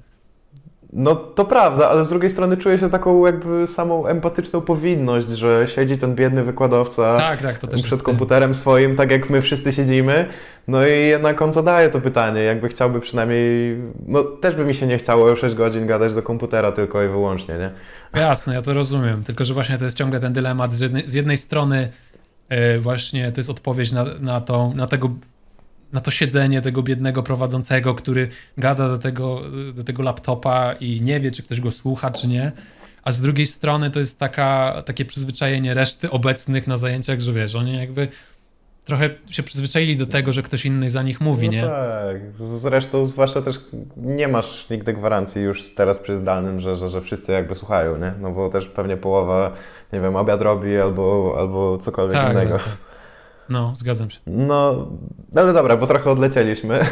No to prawda, ale z drugiej strony czuję się taką jakby samą empatyczną powinność, że siedzi ten biedny wykładowca
tak, tak,
przed komputerem swoim, tak jak my wszyscy siedzimy, no i jednak on zadaje to pytanie, jakby chciałby przynajmniej, no też by mi się nie chciało 6 godzin gadać do komputera tylko i wyłącznie, nie?
Jasne, ja to rozumiem, tylko że właśnie to jest ciągle ten dylemat, z jednej, z jednej strony yy, właśnie to jest odpowiedź na, na, tą, na tego na to siedzenie tego biednego prowadzącego, który gada do tego, do tego laptopa i nie wie, czy ktoś go słucha, czy nie. A z drugiej strony to jest taka, takie przyzwyczajenie reszty obecnych na zajęciach, że wiesz, oni jakby trochę się przyzwyczaili do tego, że ktoś inny za nich mówi,
no
nie?
tak. Zresztą zwłaszcza też nie masz nigdy gwarancji już teraz przy zdalnym, że, że, że wszyscy jakby słuchają, nie? No bo też pewnie połowa, nie wiem, obiad robi albo, albo cokolwiek tak, innego. Tak.
No, zgadzam się.
No, ale dobra, bo trochę odlecieliśmy.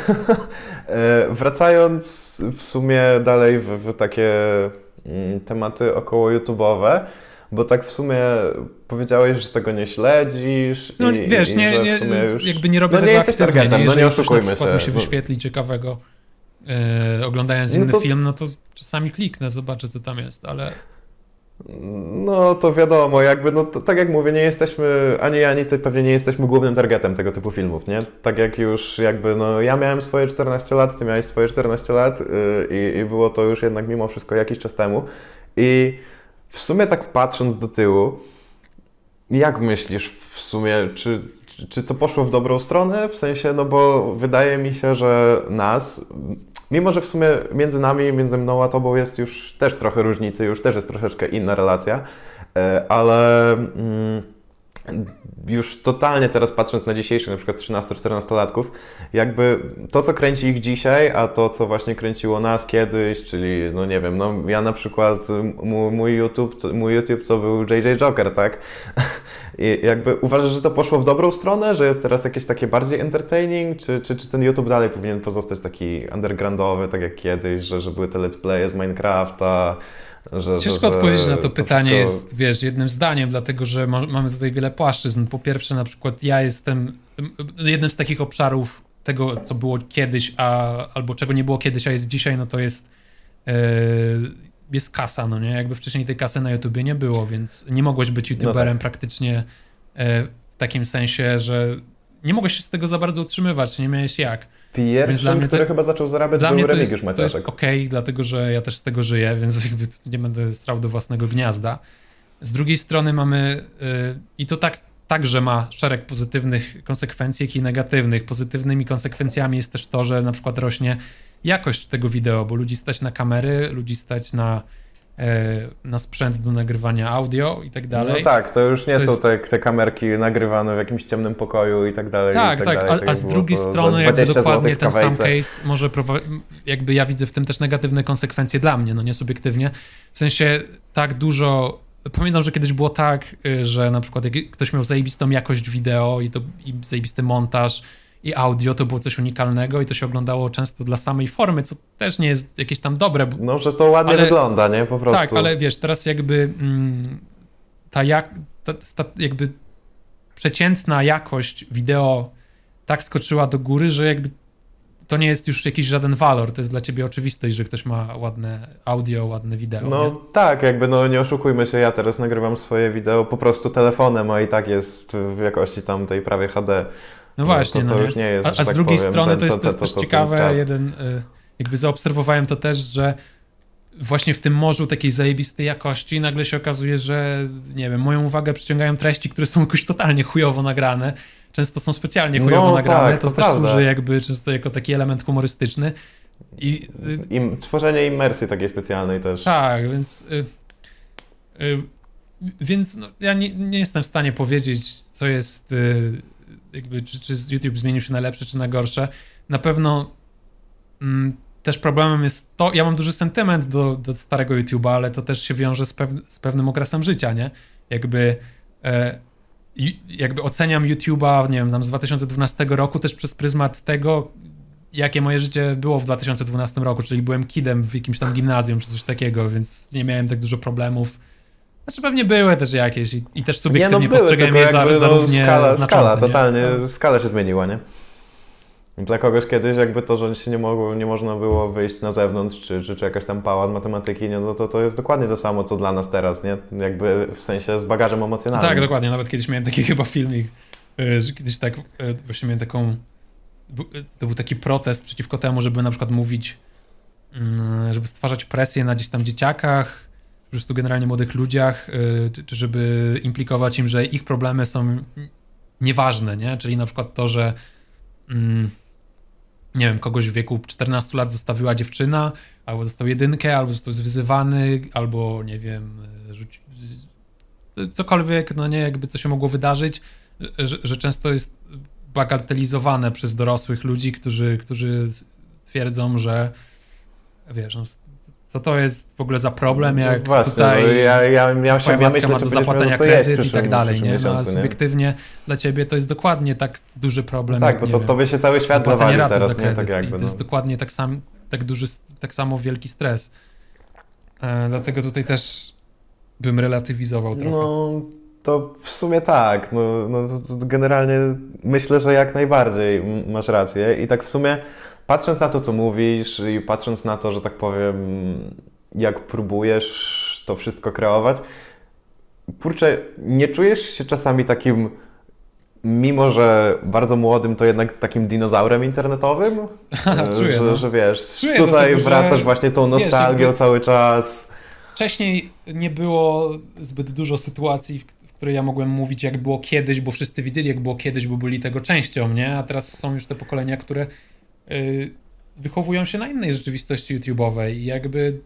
E, wracając w sumie dalej w, w takie mm, tematy około YouTube'owe, bo tak w sumie powiedziałeś, że tego nie śledzisz.
No
i,
wiesz,
i,
nie, nie,
już...
jakby nie robię
no, nie jesteś targetem,
nie,
no nie oszukujmy
na
się.
mi się wyświetli ciekawego e, oglądając inny no to... film, no to czasami kliknę, zobaczę co tam jest, ale...
No to wiadomo, jakby, no to, tak jak mówię, nie jesteśmy, ani ani ty pewnie nie jesteśmy głównym targetem tego typu filmów, nie? Tak jak już jakby, no ja miałem swoje 14 lat, ty miałeś swoje 14 lat yy, i było to już jednak mimo wszystko jakiś czas temu i w sumie tak patrząc do tyłu, jak myślisz w sumie, czy, czy to poszło w dobrą stronę? W sensie, no bo wydaje mi się, że nas Mimo, że w sumie między nami, między mną a tobą jest już też trochę różnicy, już też jest troszeczkę inna relacja, e, ale mm, już totalnie teraz patrząc na dzisiejszych na przykład 13-14-latków, jakby to, co kręci ich dzisiaj, a to, co właśnie kręciło nas kiedyś, czyli no nie wiem, no ja na przykład mój, YouTube, mój YouTube to był JJ Joker, tak? I jakby uważasz, że to poszło w dobrą stronę, że jest teraz jakieś takie bardziej entertaining, czy, czy, czy ten YouTube dalej powinien pozostać taki undergroundowy, tak jak kiedyś, że, że były te let's playe z Minecrafta, że,
Ciężko
że,
odpowiedzieć na to, to pytanie
wszystko...
jest, wiesz, jednym zdaniem, dlatego że ma, mamy tutaj wiele płaszczyzn. Po pierwsze, na przykład ja jestem jednym z takich obszarów tego, co było kiedyś, a, albo czego nie było kiedyś, a jest dzisiaj, no to jest yy, jest kasa, no nie? Jakby wcześniej tej kasy na YouTubie nie było, więc nie mogłeś być no YouTuberem no tak. praktycznie yy, w takim sensie, że nie mogłeś się z tego za bardzo utrzymywać, nie miałeś jak.
Pierwszym, który to, chyba zaczął zarabiać, dla był to Remigiusz
jest, To jest okej, okay, dlatego że ja też z tego żyję, więc jakby nie będę strał do własnego gniazda. Z drugiej strony mamy, yy, i to tak, także ma szereg pozytywnych konsekwencji, jak i negatywnych. Pozytywnymi konsekwencjami jest też to, że na przykład rośnie jakość tego wideo, bo ludzi stać na kamery, ludzi stać na E, na sprzęt do nagrywania audio i tak dalej.
No tak, to już nie to są jest... te, te kamerki nagrywane w jakimś ciemnym pokoju i tak dalej.
Tak,
tak,
tak,
dalej,
a, tak a z drugiej strony jakby dokładnie ten sam case może jakby ja widzę w tym też negatywne konsekwencje dla mnie, no nie subiektywnie. W sensie tak dużo Pamiętam, że kiedyś było tak, y, że na przykład jak ktoś miał zajebistą jakość wideo i to i zajebisty montaż, i audio to było coś unikalnego i to się oglądało często dla samej formy, co też nie jest jakieś tam dobre. Bo,
no, że to ładnie ale, wygląda, nie? Po prostu.
Tak, ale wiesz, teraz jakby mm, ta, jak, ta, ta jakby przeciętna jakość wideo tak skoczyła do góry, że jakby to nie jest już jakiś żaden walor, to jest dla ciebie oczywistość, że ktoś ma ładne audio, ładne wideo.
No
nie?
tak, jakby no nie oszukujmy się, ja teraz nagrywam swoje wideo po prostu telefonem, a i tak jest w jakości tam tej prawie HD.
No właśnie,
to, to
no
już nie jest,
A, a z
tak
drugiej
powiem,
strony
ten,
to jest,
to,
to, to, też ciekawe, jeden, y, jakby zaobserwowałem to też, że właśnie w tym morzu takiej zajebistej jakości nagle się okazuje, że nie wiem, moją uwagę przyciągają treści, które są jakoś totalnie chujowo nagrane. Często są specjalnie chujowo
no,
nagrane,
tak,
to,
to
też
prawda.
służy jakby często jako taki element humorystyczny. I,
y, Im, tworzenie imersji takiej specjalnej też.
Tak, więc y, y, więc no, ja nie, nie, jestem w stanie powiedzieć, co jest y, jakby, czy, czy YouTube zmienił się na lepsze, czy na gorsze. Na pewno mm, też problemem jest to, ja mam duży sentyment do, do starego YouTube'a, ale to też się wiąże z, pew, z pewnym okresem życia, nie? Jakby, e, jakby oceniam YouTube'a, nie wiem, tam z 2012 roku też przez pryzmat tego, jakie moje życie było w 2012 roku, czyli byłem kidem w jakimś tam gimnazjum czy coś takiego, więc nie miałem tak dużo problemów znaczy pewnie były też jakieś i, i też subiektywnie nie, no postrzegałem je za,
no, skala. Skala, totalnie, nie? skala się zmieniła, nie? Dla kogoś kiedyś jakby to, że się nie, mogło, nie można było wyjść na zewnątrz, czy, czy, czy jakaś tam pała z matematyki, nie, no to, to jest dokładnie to samo, co dla nas teraz, nie? Jakby w sensie z bagażem emocjonalnym.
Tak, dokładnie. Nawet kiedyś miałem taki chyba filmik, y, że kiedyś tak, y, właśnie miałem taką, y, to był taki protest przeciwko temu, żeby na przykład mówić, mm, żeby stwarzać presję na gdzieś tam dzieciakach, po prostu generalnie młodych ludziach, czy żeby implikować im, że ich problemy są nieważne, nie? Czyli na przykład to, że mm, nie wiem, kogoś w wieku 14 lat zostawiła dziewczyna, albo dostał jedynkę, albo został zwyzywany, albo nie wiem, rzuci, cokolwiek, no nie, jakby co się mogło wydarzyć, że, że często jest bagatelizowane przez dorosłych ludzi, którzy, którzy twierdzą, że wiesz, no, co to jest w ogóle za problem, jak
no właśnie,
tutaj
no, ja, ja, ja, się, ja myślę,
ma do zapłacenia kredyt i tak dalej, nie? No, a
miesiącu, nie?
subiektywnie dla ciebie to jest dokładnie tak duży problem.
Tak,
jak,
bo
nie
to
wiem,
tobie się cały świat
raty
teraz,
za
nie? Tak jakby,
I to
no.
jest dokładnie tak, sam, tak duży, tak samo wielki stres. E, dlatego tutaj też bym relatywizował trochę.
No, to w sumie tak. No, no, generalnie myślę, że jak najbardziej masz rację. I tak w sumie patrząc na to, co mówisz i patrząc na to, że tak powiem, jak próbujesz to wszystko kreować, kurczę, nie czujesz się czasami takim, mimo że bardzo młodym, to jednak takim dinozaurem internetowym?
Czuję,
że,
no.
że wiesz,
Czuję,
tutaj
dlatego, że
wracasz właśnie tą
wiesz,
nostalgią
jakby-
cały czas.
Wcześniej nie było zbyt dużo sytuacji, w, której ja mogłem mówić, jak było kiedyś, bo wszyscy wiedzieli, jak było kiedyś, bo byli tego częścią, nie? A teraz są już te pokolenia, które wychowują się na innej rzeczywistości YouTube'owej i jakby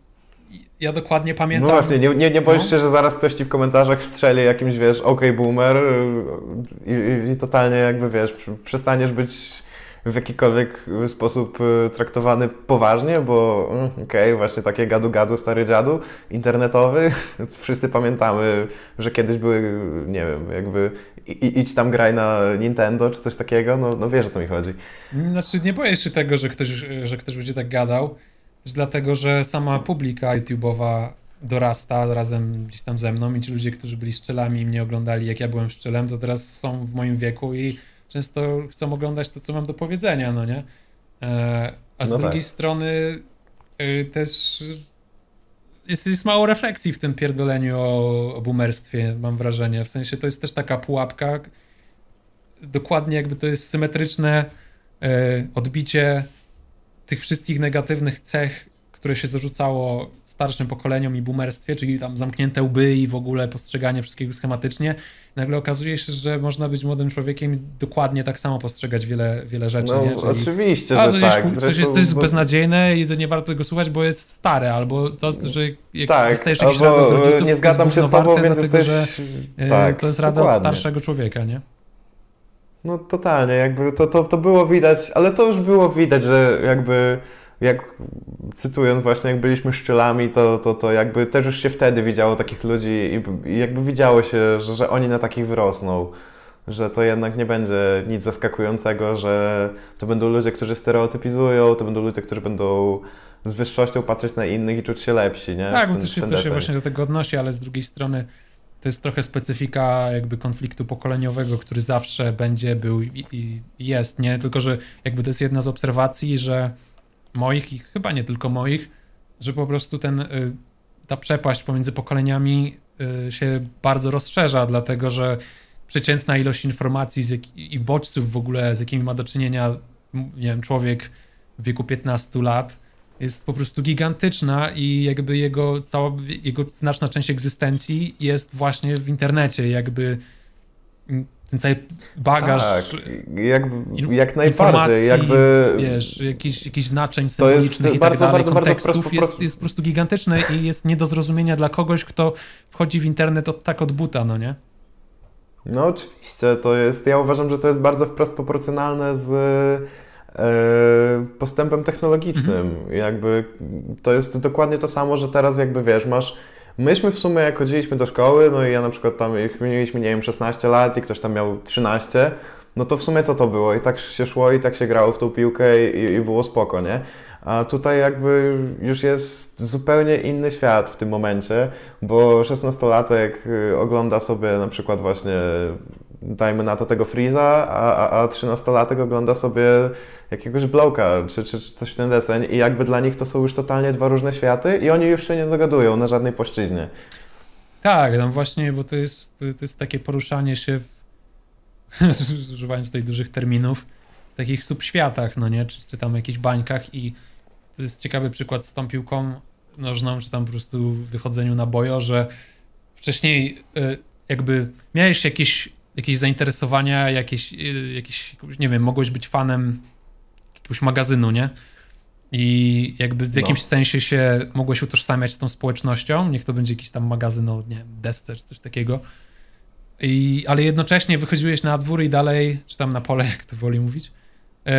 ja dokładnie pamiętam...
No właśnie, nie, nie, nie boisz
No.
się, że zaraz ktoś ci w komentarzach strzeli jakimś, wiesz, OK boomer y, i, i, totalnie jakby, wiesz, pr- przestaniesz być w jakikolwiek sposób y, traktowany poważnie, bo mm, okej, właśnie takie gadu-gadu, stary dziadu internetowy. Wszyscy pamiętamy, że kiedyś były, nie wiem, jakby i, idź tam graj na Nintendo czy coś takiego, no, no wiesz o co mi chodzi.
Znaczy, nie boję się tego, że ktoś, że ktoś będzie tak gadał, też dlatego, że sama publika YouTube'owa dorasta razem gdzieś tam ze mną i ci ludzie, którzy byli szczelami i mnie oglądali, jak ja byłem szczelem, to teraz są w moim wieku i często chcą oglądać to, co mam do powiedzenia, no nie? E, a z
No tak.
drugiej strony y, też jest, jest mało refleksji w tym pierdoleniu o, o boomerstwie, mam wrażenie. W sensie to jest też taka pułapka, dokładnie jakby to jest symetryczne e, odbicie tych wszystkich negatywnych cech, które się zarzucało starszym pokoleniom i boomerstwie, czyli tam zamknięte łby i w ogóle postrzeganie wszystkiego schematycznie. Nagle okazuje się, że można być młodym człowiekiem i dokładnie tak samo postrzegać wiele, wiele rzeczy,
No
nie? Czyli,
oczywiście,
a,
że
coś,
tak.
jest, coś, jest, coś jest
bo-
beznadziejne i to nie warto tego słuchać, bo jest stare, albo to, że jak
tak,
dostajesz jakiś rady od rodziców,
nie zgadzam się z tobą,
warte,
więc
dlatego,
jesteś...
że
tak,
to jest rada od
dokładnie.
starszego człowieka, nie?
No totalnie, jakby to, to, to było widać, ale to już było widać, że jakby, jak cytując właśnie, jak byliśmy szczylami, to, to, to jakby też już się wtedy widziało takich ludzi i, i jakby widziało się, że, że oni na takich wyrosną. Że to jednak nie będzie nic zaskakującego, że to będą ludzie, którzy stereotypizują, to będą ludzie, którzy będą z wyższością patrzeć na innych i czuć się lepsi, nie?
Tak, bo to się, to się właśnie do tego odnosi, ale z drugiej strony to jest trochę specyfika jakby konfliktu pokoleniowego, który zawsze będzie, był i i jest, nie? Tylko, że jakby to jest jedna z obserwacji, że moich i chyba nie tylko moich, że po prostu ten, y, ta przepaść pomiędzy pokoleniami y, się bardzo rozszerza, dlatego, że przeciętna ilość informacji jak, i bodźców w ogóle, z jakimi ma do czynienia, nie wiem, człowiek w wieku 15 lat, jest po prostu gigantyczna i jakby jego cała, jego znaczna część egzystencji jest właśnie w internecie, jakby ten cały bagaż
Tak, jak, jak najbardziej, jakby...
wiesz, jakichś, jakichś znaczeń symbolicznych i tak
bardzo,
dalej,
bardzo, bardzo
kontekstów
prosto-
jest,
prosto-
jest po prostu gigantyczne i jest nie do zrozumienia dla kogoś, kto wchodzi w internet od, tak od buta, no nie?
No oczywiście, to jest, ja uważam, że to jest bardzo wprost proporcjonalne z e, postępem technologicznym. Jakby to jest dokładnie to samo, że teraz jakby wiesz, masz Myśmy w sumie jak chodziliśmy do szkoły, no i ja na przykład tam, jak mieliśmy, nie wiem, 16 lat i ktoś tam miał 13, no to w sumie co to było? I tak się szło, i tak się grało w tą piłkę i, i było spoko, nie? A tutaj jakby już jest zupełnie inny świat w tym momencie, bo 16-latek y, ogląda sobie na przykład właśnie dajmy na to tego Freeza, a, a, a 13-latek ogląda sobie jakiegoś Blowka czy, czy, czy coś w ten deseń i jakby dla nich to są już totalnie dwa różne światy i oni już się nie dogadują na żadnej płaszczyźnie.
Tak, tam właśnie, bo to jest, to jest takie poruszanie się, w, używając tutaj dużych terminów, w takich subświatach, no nie, czy, czy tam jakichś bańkach i to jest ciekawy przykład z tą piłką nożną, czy tam po prostu wychodzeniu na bojo, że wcześniej y, jakby miałeś jakieś, jakieś zainteresowania, jakieś, y, jakieś, nie wiem, mogłeś być fanem jakiegoś magazynu, nie? I jakby w no. jakimś no. sensie się mogłeś utożsamiać z tą społecznością, niech to będzie jakiś tam magazyn o, nie wiem, desce czy coś takiego. I, ale jednocześnie wychodziłeś na dwór i dalej, czy tam na pole, jak to woli mówić, yy,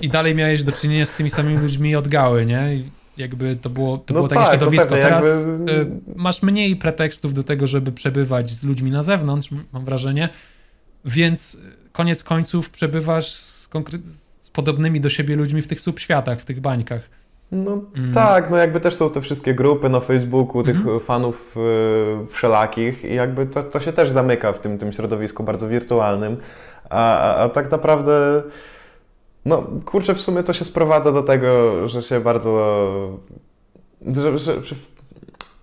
i dalej miałeś do czynienia z tymi samymi ludźmi od gały, nie? I jakby to było, to no było takie tak, środowisko. No Teraz jakby... yy, masz mniej pretekstów do tego, żeby przebywać z ludźmi na zewnątrz, mam wrażenie, więc koniec końców przebywasz z, z podobnymi do siebie ludźmi w tych subświatach, w tych bańkach.
No mm. tak, no jakby też są te wszystkie grupy na Facebooku, tych mm. fanów y, wszelakich i jakby to, to się też zamyka w tym, tym środowisku bardzo wirtualnym, a, a, a tak naprawdę no kurczę, w sumie to się sprowadza do tego, że się bardzo... Że, że, że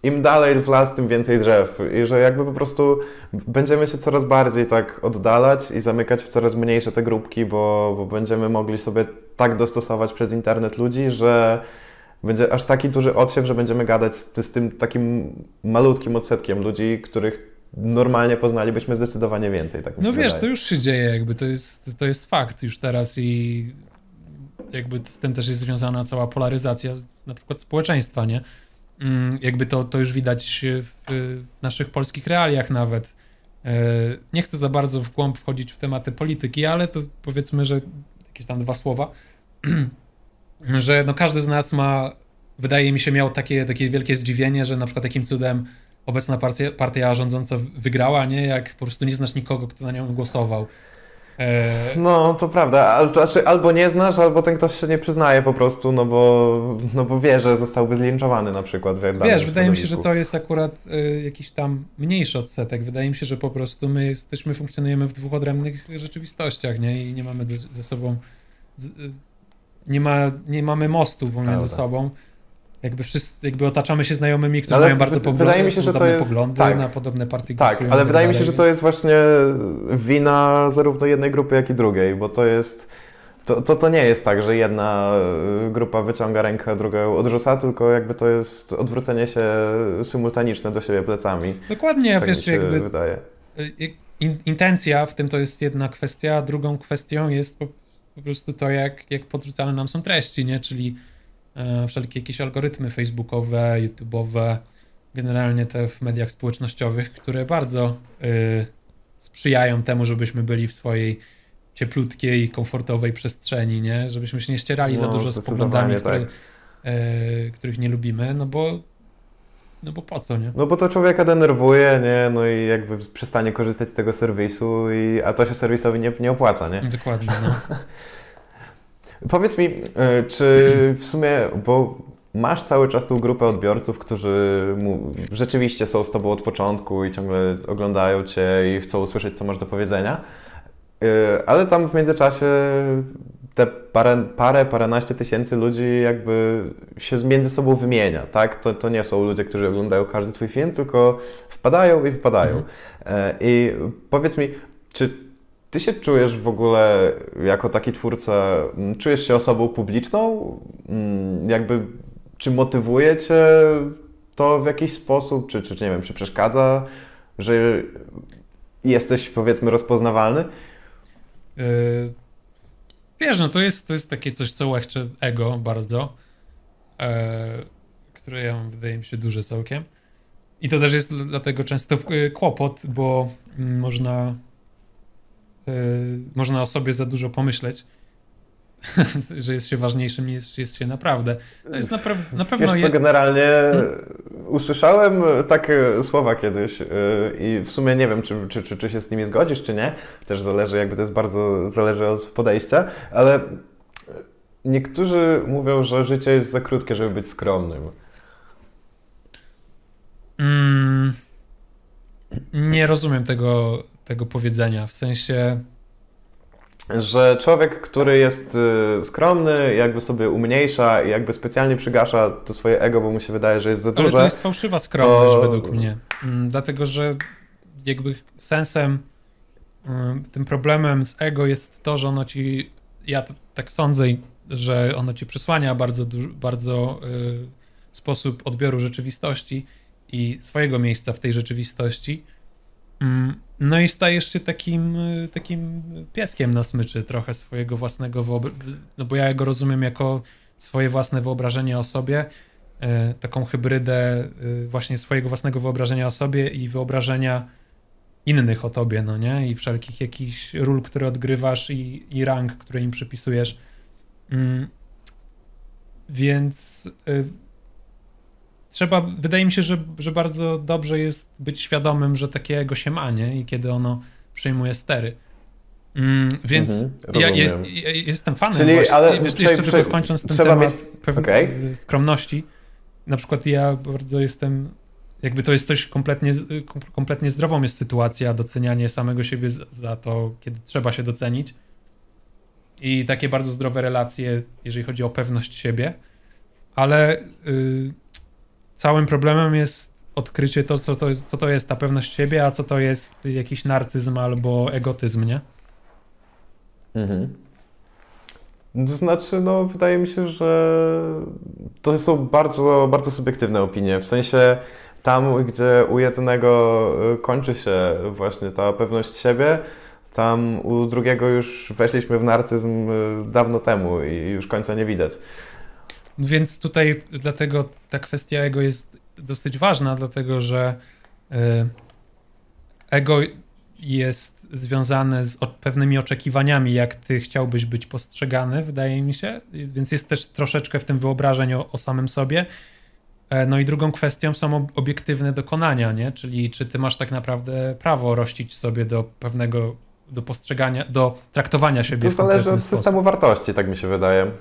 im dalej w las, tym więcej drzew. I że jakby po prostu będziemy się coraz bardziej tak oddalać i zamykać w coraz mniejsze te grupki, bo, bo będziemy mogli sobie tak dostosować przez internet ludzi, że będzie aż taki duży odsiew, że będziemy gadać z, z tym takim malutkim odsetkiem ludzi, których normalnie poznalibyśmy zdecydowanie więcej. Tak
no wiesz,
wydaje.
to już się dzieje, jakby to jest, to jest fakt już teraz i jakby z tym też jest związana cała polaryzacja na przykład społeczeństwa, nie? Mm, jakby to, to już widać w naszych polskich realiach nawet. E, nie chcę za bardzo w głąb wchodzić w tematy polityki, ale to powiedzmy, że jakieś tam dwa słowa, że no każdy z nas ma, wydaje mi się, miał takie, takie wielkie zdziwienie, że na przykład takim cudem obecna partia, partia rządząca wygrała, nie? Jak po prostu nie znasz nikogo, kto na nią głosował.
E... No, to prawda. Znaczy, albo nie znasz, albo ten ktoś się nie przyznaje po prostu, no bo, no bo wie, że zostałby zlinczowany na przykład.
W Wiesz, wydaje mi się, że to jest akurat y, jakiś tam mniejszy odsetek. Wydaje mi się, że po prostu my jesteśmy, funkcjonujemy w dwóch odrębnych rzeczywistościach, nie? I nie mamy ze sobą... Z, y, nie, ma, nie mamy mostu pomiędzy sobą jakby wszyscy, jakby otaczamy się znajomymi, którzy ale mają bardzo poglądy, wydaje mi się, że to jest, poglądy tak, na podobne partie
Tak, ale tak wydaje mi się, że to jest właśnie wina zarówno jednej grupy, jak i drugiej, bo to jest to, to, to nie jest tak, że jedna y, grupa wyciąga rękę, druga odrzuca, tylko jakby to jest odwrócenie się symultaniczne do siebie plecami.
Dokładnie, tak wiesz, jakby wydaje. Y, in, intencja w tym to jest jedna kwestia, a drugą kwestią jest po, po prostu to, jak, jak podrzucane nam są treści, nie? Czyli wszelkie jakieś algorytmy facebookowe, youtube'owe, generalnie te w mediach społecznościowych, które bardzo y, sprzyjają temu, żebyśmy byli w swojej cieplutkiej, komfortowej przestrzeni, nie? Żebyśmy się nie ścierali no, za dużo z poglądami, tak. które, y, których nie lubimy, no bo no bo po co, nie?
No bo to człowieka denerwuje, nie? No i jakby przestanie korzystać z tego serwisu, i, a to się serwisowi nie, nie opłaca, nie?
Dokładnie, no.
Powiedz mi, e, czy w sumie, bo masz cały czas tą grupę odbiorców, którzy rzeczywiście są z Tobą od początku i ciągle oglądają Cię i chcą usłyszeć, co masz do powiedzenia, e, ale tam w międzyczasie te parę, parę, paręnaście tysięcy ludzi jakby się między sobą wymienia, tak? To, to nie są ludzie, którzy oglądają każdy Twój film, tylko wpadają i wypadają. Mhm. E, I powiedz mi, czy ty się czujesz w ogóle jako taki twórca, mm, czujesz się osobą publiczną? Mm, jakby, czy motywuje cię to w jakiś sposób, czy, czy, czy nie wiem, czy przeszkadza, że jesteś powiedzmy rozpoznawalny? Yy,
wiesz, no to jest, to jest takie coś, co łechcze ego bardzo, yy, które ja mam, wydaje mi się, duże całkiem. I to też jest dlatego często kłopot, bo można Y, można o sobie za dużo pomyśleć, że jest się ważniejszym niż jest się naprawdę. Jest napra na pewno...
Wiesz co, generalnie hmm? usłyszałem takie słowa kiedyś y, i w sumie nie wiem, czy, czy, czy, czy się z nimi zgodzisz, czy nie. Też zależy, jakby to jest bardzo, zależy od podejścia, ale niektórzy mówią, że życie jest za krótkie, żeby być skromnym.
Nie rozumiem tego, tego powiedzenia. W sensie.
Że człowiek, który jest y, skromny, jakby sobie umniejsza i jakby specjalnie przygasza to swoje ego, bo mu się wydaje, że jest za duże.
Ale to jest fałszywa skromność to... według mnie. Mm, dlatego, że jakby sensem, tym problemem z ego jest to, że ono ci, ja tak sądzę, że ono ci przysłania bardzo, bardzo y, sposób odbioru rzeczywistości i swojego miejsca w tej rzeczywistości. Mm, no i stajesz się takim, y, takim pieskiem na smyczy trochę swojego własnego wyobrażenia, no bo ja go rozumiem jako swoje własne wyobrażenie o sobie, y, taką hybrydę właśnie swojego własnego wyobrażenia o sobie i wyobrażenia innych o tobie, no nie? I wszelkich jakichś ról, które odgrywasz i, i rang, które im przypisujesz. Mm. Więc y, trzeba, wydaje mi się, że, że bardzo dobrze jest być świadomym, że takiego się ma, nie? I kiedy ono przejmuje stery. Mm, więc mhm, ja, jest, ja, jestem fanem
Czyli,
właśnie,
ale
jeszcze, jeszcze tylko kończąc ten temat mieć... pewnej okay. skromności. Na przykład ja bardzo jestem jakby to jest coś kompletnie, kompletnie zdrową jest sytuacja, docenianie samego siebie za to, kiedy trzeba się docenić. I takie bardzo zdrowe relacje, jeżeli chodzi o pewność siebie. Ale y, całym problemem jest odkrycie to co, to jest, co to jest ta pewność siebie, a co to jest jakiś narcyzm albo egotyzm, nie?
Mhm. To znaczy, no, wydaje mi się, że to są bardzo, bardzo subiektywne opinie. W sensie, tam, gdzie u jednego y, kończy się właśnie ta pewność siebie, tam u drugiego już weszliśmy w narcyzm y, dawno temu i już końca nie widać.
Więc tutaj dlatego ta kwestia ego jest dosyć ważna, dlatego że y, ego jest związane z pewnymi oczekiwaniami, jak ty chciałbyś być postrzegany, wydaje mi się, więc jest też troszeczkę w tym wyobrażeń o, o samym sobie E, no i drugą kwestią są obiektywne dokonania, nie? Czyli czy ty masz tak naprawdę prawo rościć sobie do pewnego, do postrzegania, do traktowania siebie
to zależy od sposób. systemu wartości, tak mi się wydaje.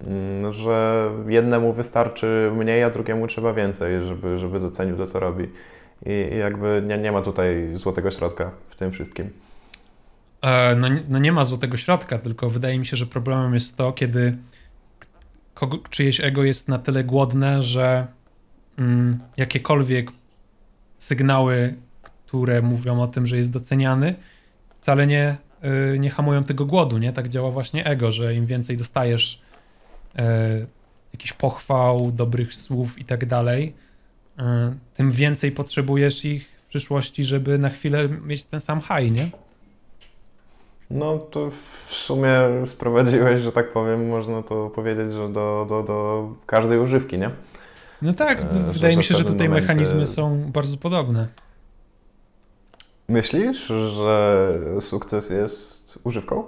Mm, że jednemu wystarczy mniej, a drugiemu trzeba więcej, żeby, żeby docenił to, co robi. I, jakby nie, nie ma tutaj złotego środka w tym wszystkim.
E, no, no nie ma złotego środka, tylko wydaje mi się, że problemem jest to, kiedy kogo, czyjeś ego jest na tyle głodne, że mm, jakiekolwiek sygnały, które mówią o tym, że jest doceniany, wcale nie, y, nie hamują tego głodu, nie? Tak działa właśnie ego, że im więcej dostajesz y, jakichś pochwał, dobrych słów i tak dalej, y, tym więcej potrzebujesz ich w przyszłości, żeby na chwilę mieć ten sam high, nie?
No to w sumie sprowadziłeś, że tak powiem, można to powiedzieć, że do, do, do każdej używki, nie?
No tak, e, wydaje mi się, że tutaj momencie... mechanizmy są bardzo podobne.
Myślisz, że sukces jest używką?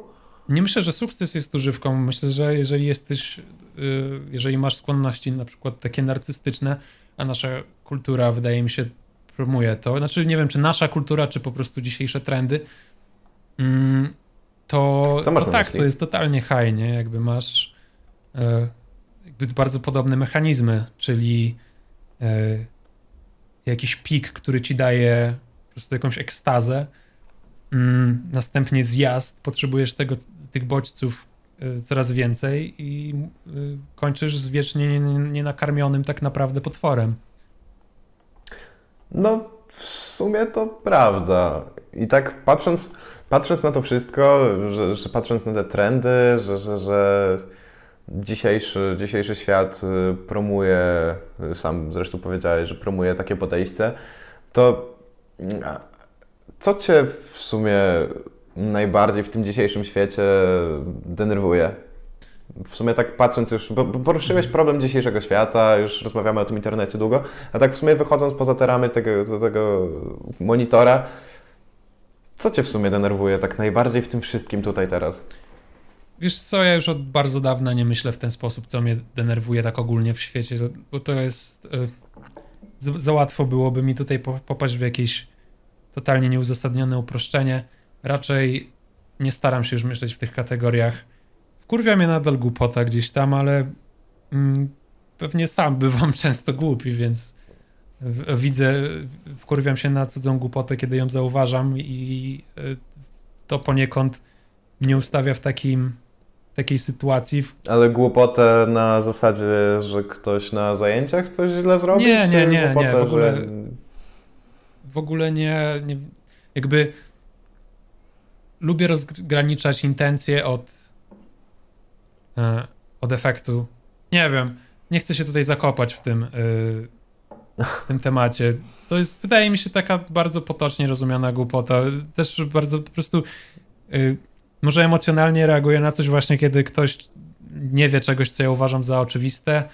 Nie myślę, że sukces jest używką. Myślę, że jeżeli jesteś, y, jeżeli masz skłonności na przykład takie narcystyczne, a nasza kultura wydaje mi się promuje to, znaczy nie wiem, czy nasza kultura, czy po prostu dzisiejsze trendy, mm, to, to tak, myśli? to jest totalnie high, nie? Jakby masz y, jakby bardzo podobne mechanizmy, czyli e, jakiś pik, który ci daje po prostu jakąś ekstazę, mm, następnie zjazd, potrzebujesz tego, tych bodźców e, coraz więcej i e, kończysz z wiecznie nienakarmionym tak naprawdę potworem.
No, w sumie to prawda. I tak patrząc, patrząc na to wszystko, że, że patrząc na te trendy, że, że, że Dzisiejszy, dzisiejszy świat y, promuje, y, sam zresztą powiedziałeś, że promuje takie podejście, to mm, co Cię w sumie najbardziej w tym dzisiejszym świecie denerwuje? W sumie tak patrząc już, bo poruszyłeś problem dzisiejszego świata, już rozmawiamy o tym internecie długo, a tak w sumie wychodząc poza te ramy tego, tego monitora, co Cię w sumie denerwuje tak najbardziej w tym wszystkim tutaj teraz?
Wiesz co, ja już od bardzo dawna nie myślę w ten sposób, co mnie denerwuje tak ogólnie w świecie, bo to jest... Za, za łatwo byłoby mi tutaj popaść w jakieś totalnie nieuzasadnione uproszczenie. Raczej nie staram się już myśleć w tych kategoriach. Wkurwia mnie nadal głupota gdzieś tam, ale mm, pewnie sam bywam często głupi, więc w- widzę, wkurwiam się na cudzą głupotę, kiedy ją zauważam i y, to poniekąd mnie ustawia w takim, takiej sytuacji.
Ale głupotę na zasadzie, że ktoś na zajęciach coś źle zrobił?
Nie, nie, nie, nie, w ogóle-
Że...
W ogóle nie, nie jakby lubię rozgraniczać intencje od, e, od efektu. Nie wiem, nie chcę się tutaj zakopać w tym, y, w tym temacie. To jest, wydaje mi się, taka bardzo potocznie rozumiana głupota. Też bardzo po prostu y, może emocjonalnie reaguję na coś właśnie, kiedy ktoś nie wie czegoś, co ja uważam za oczywiste.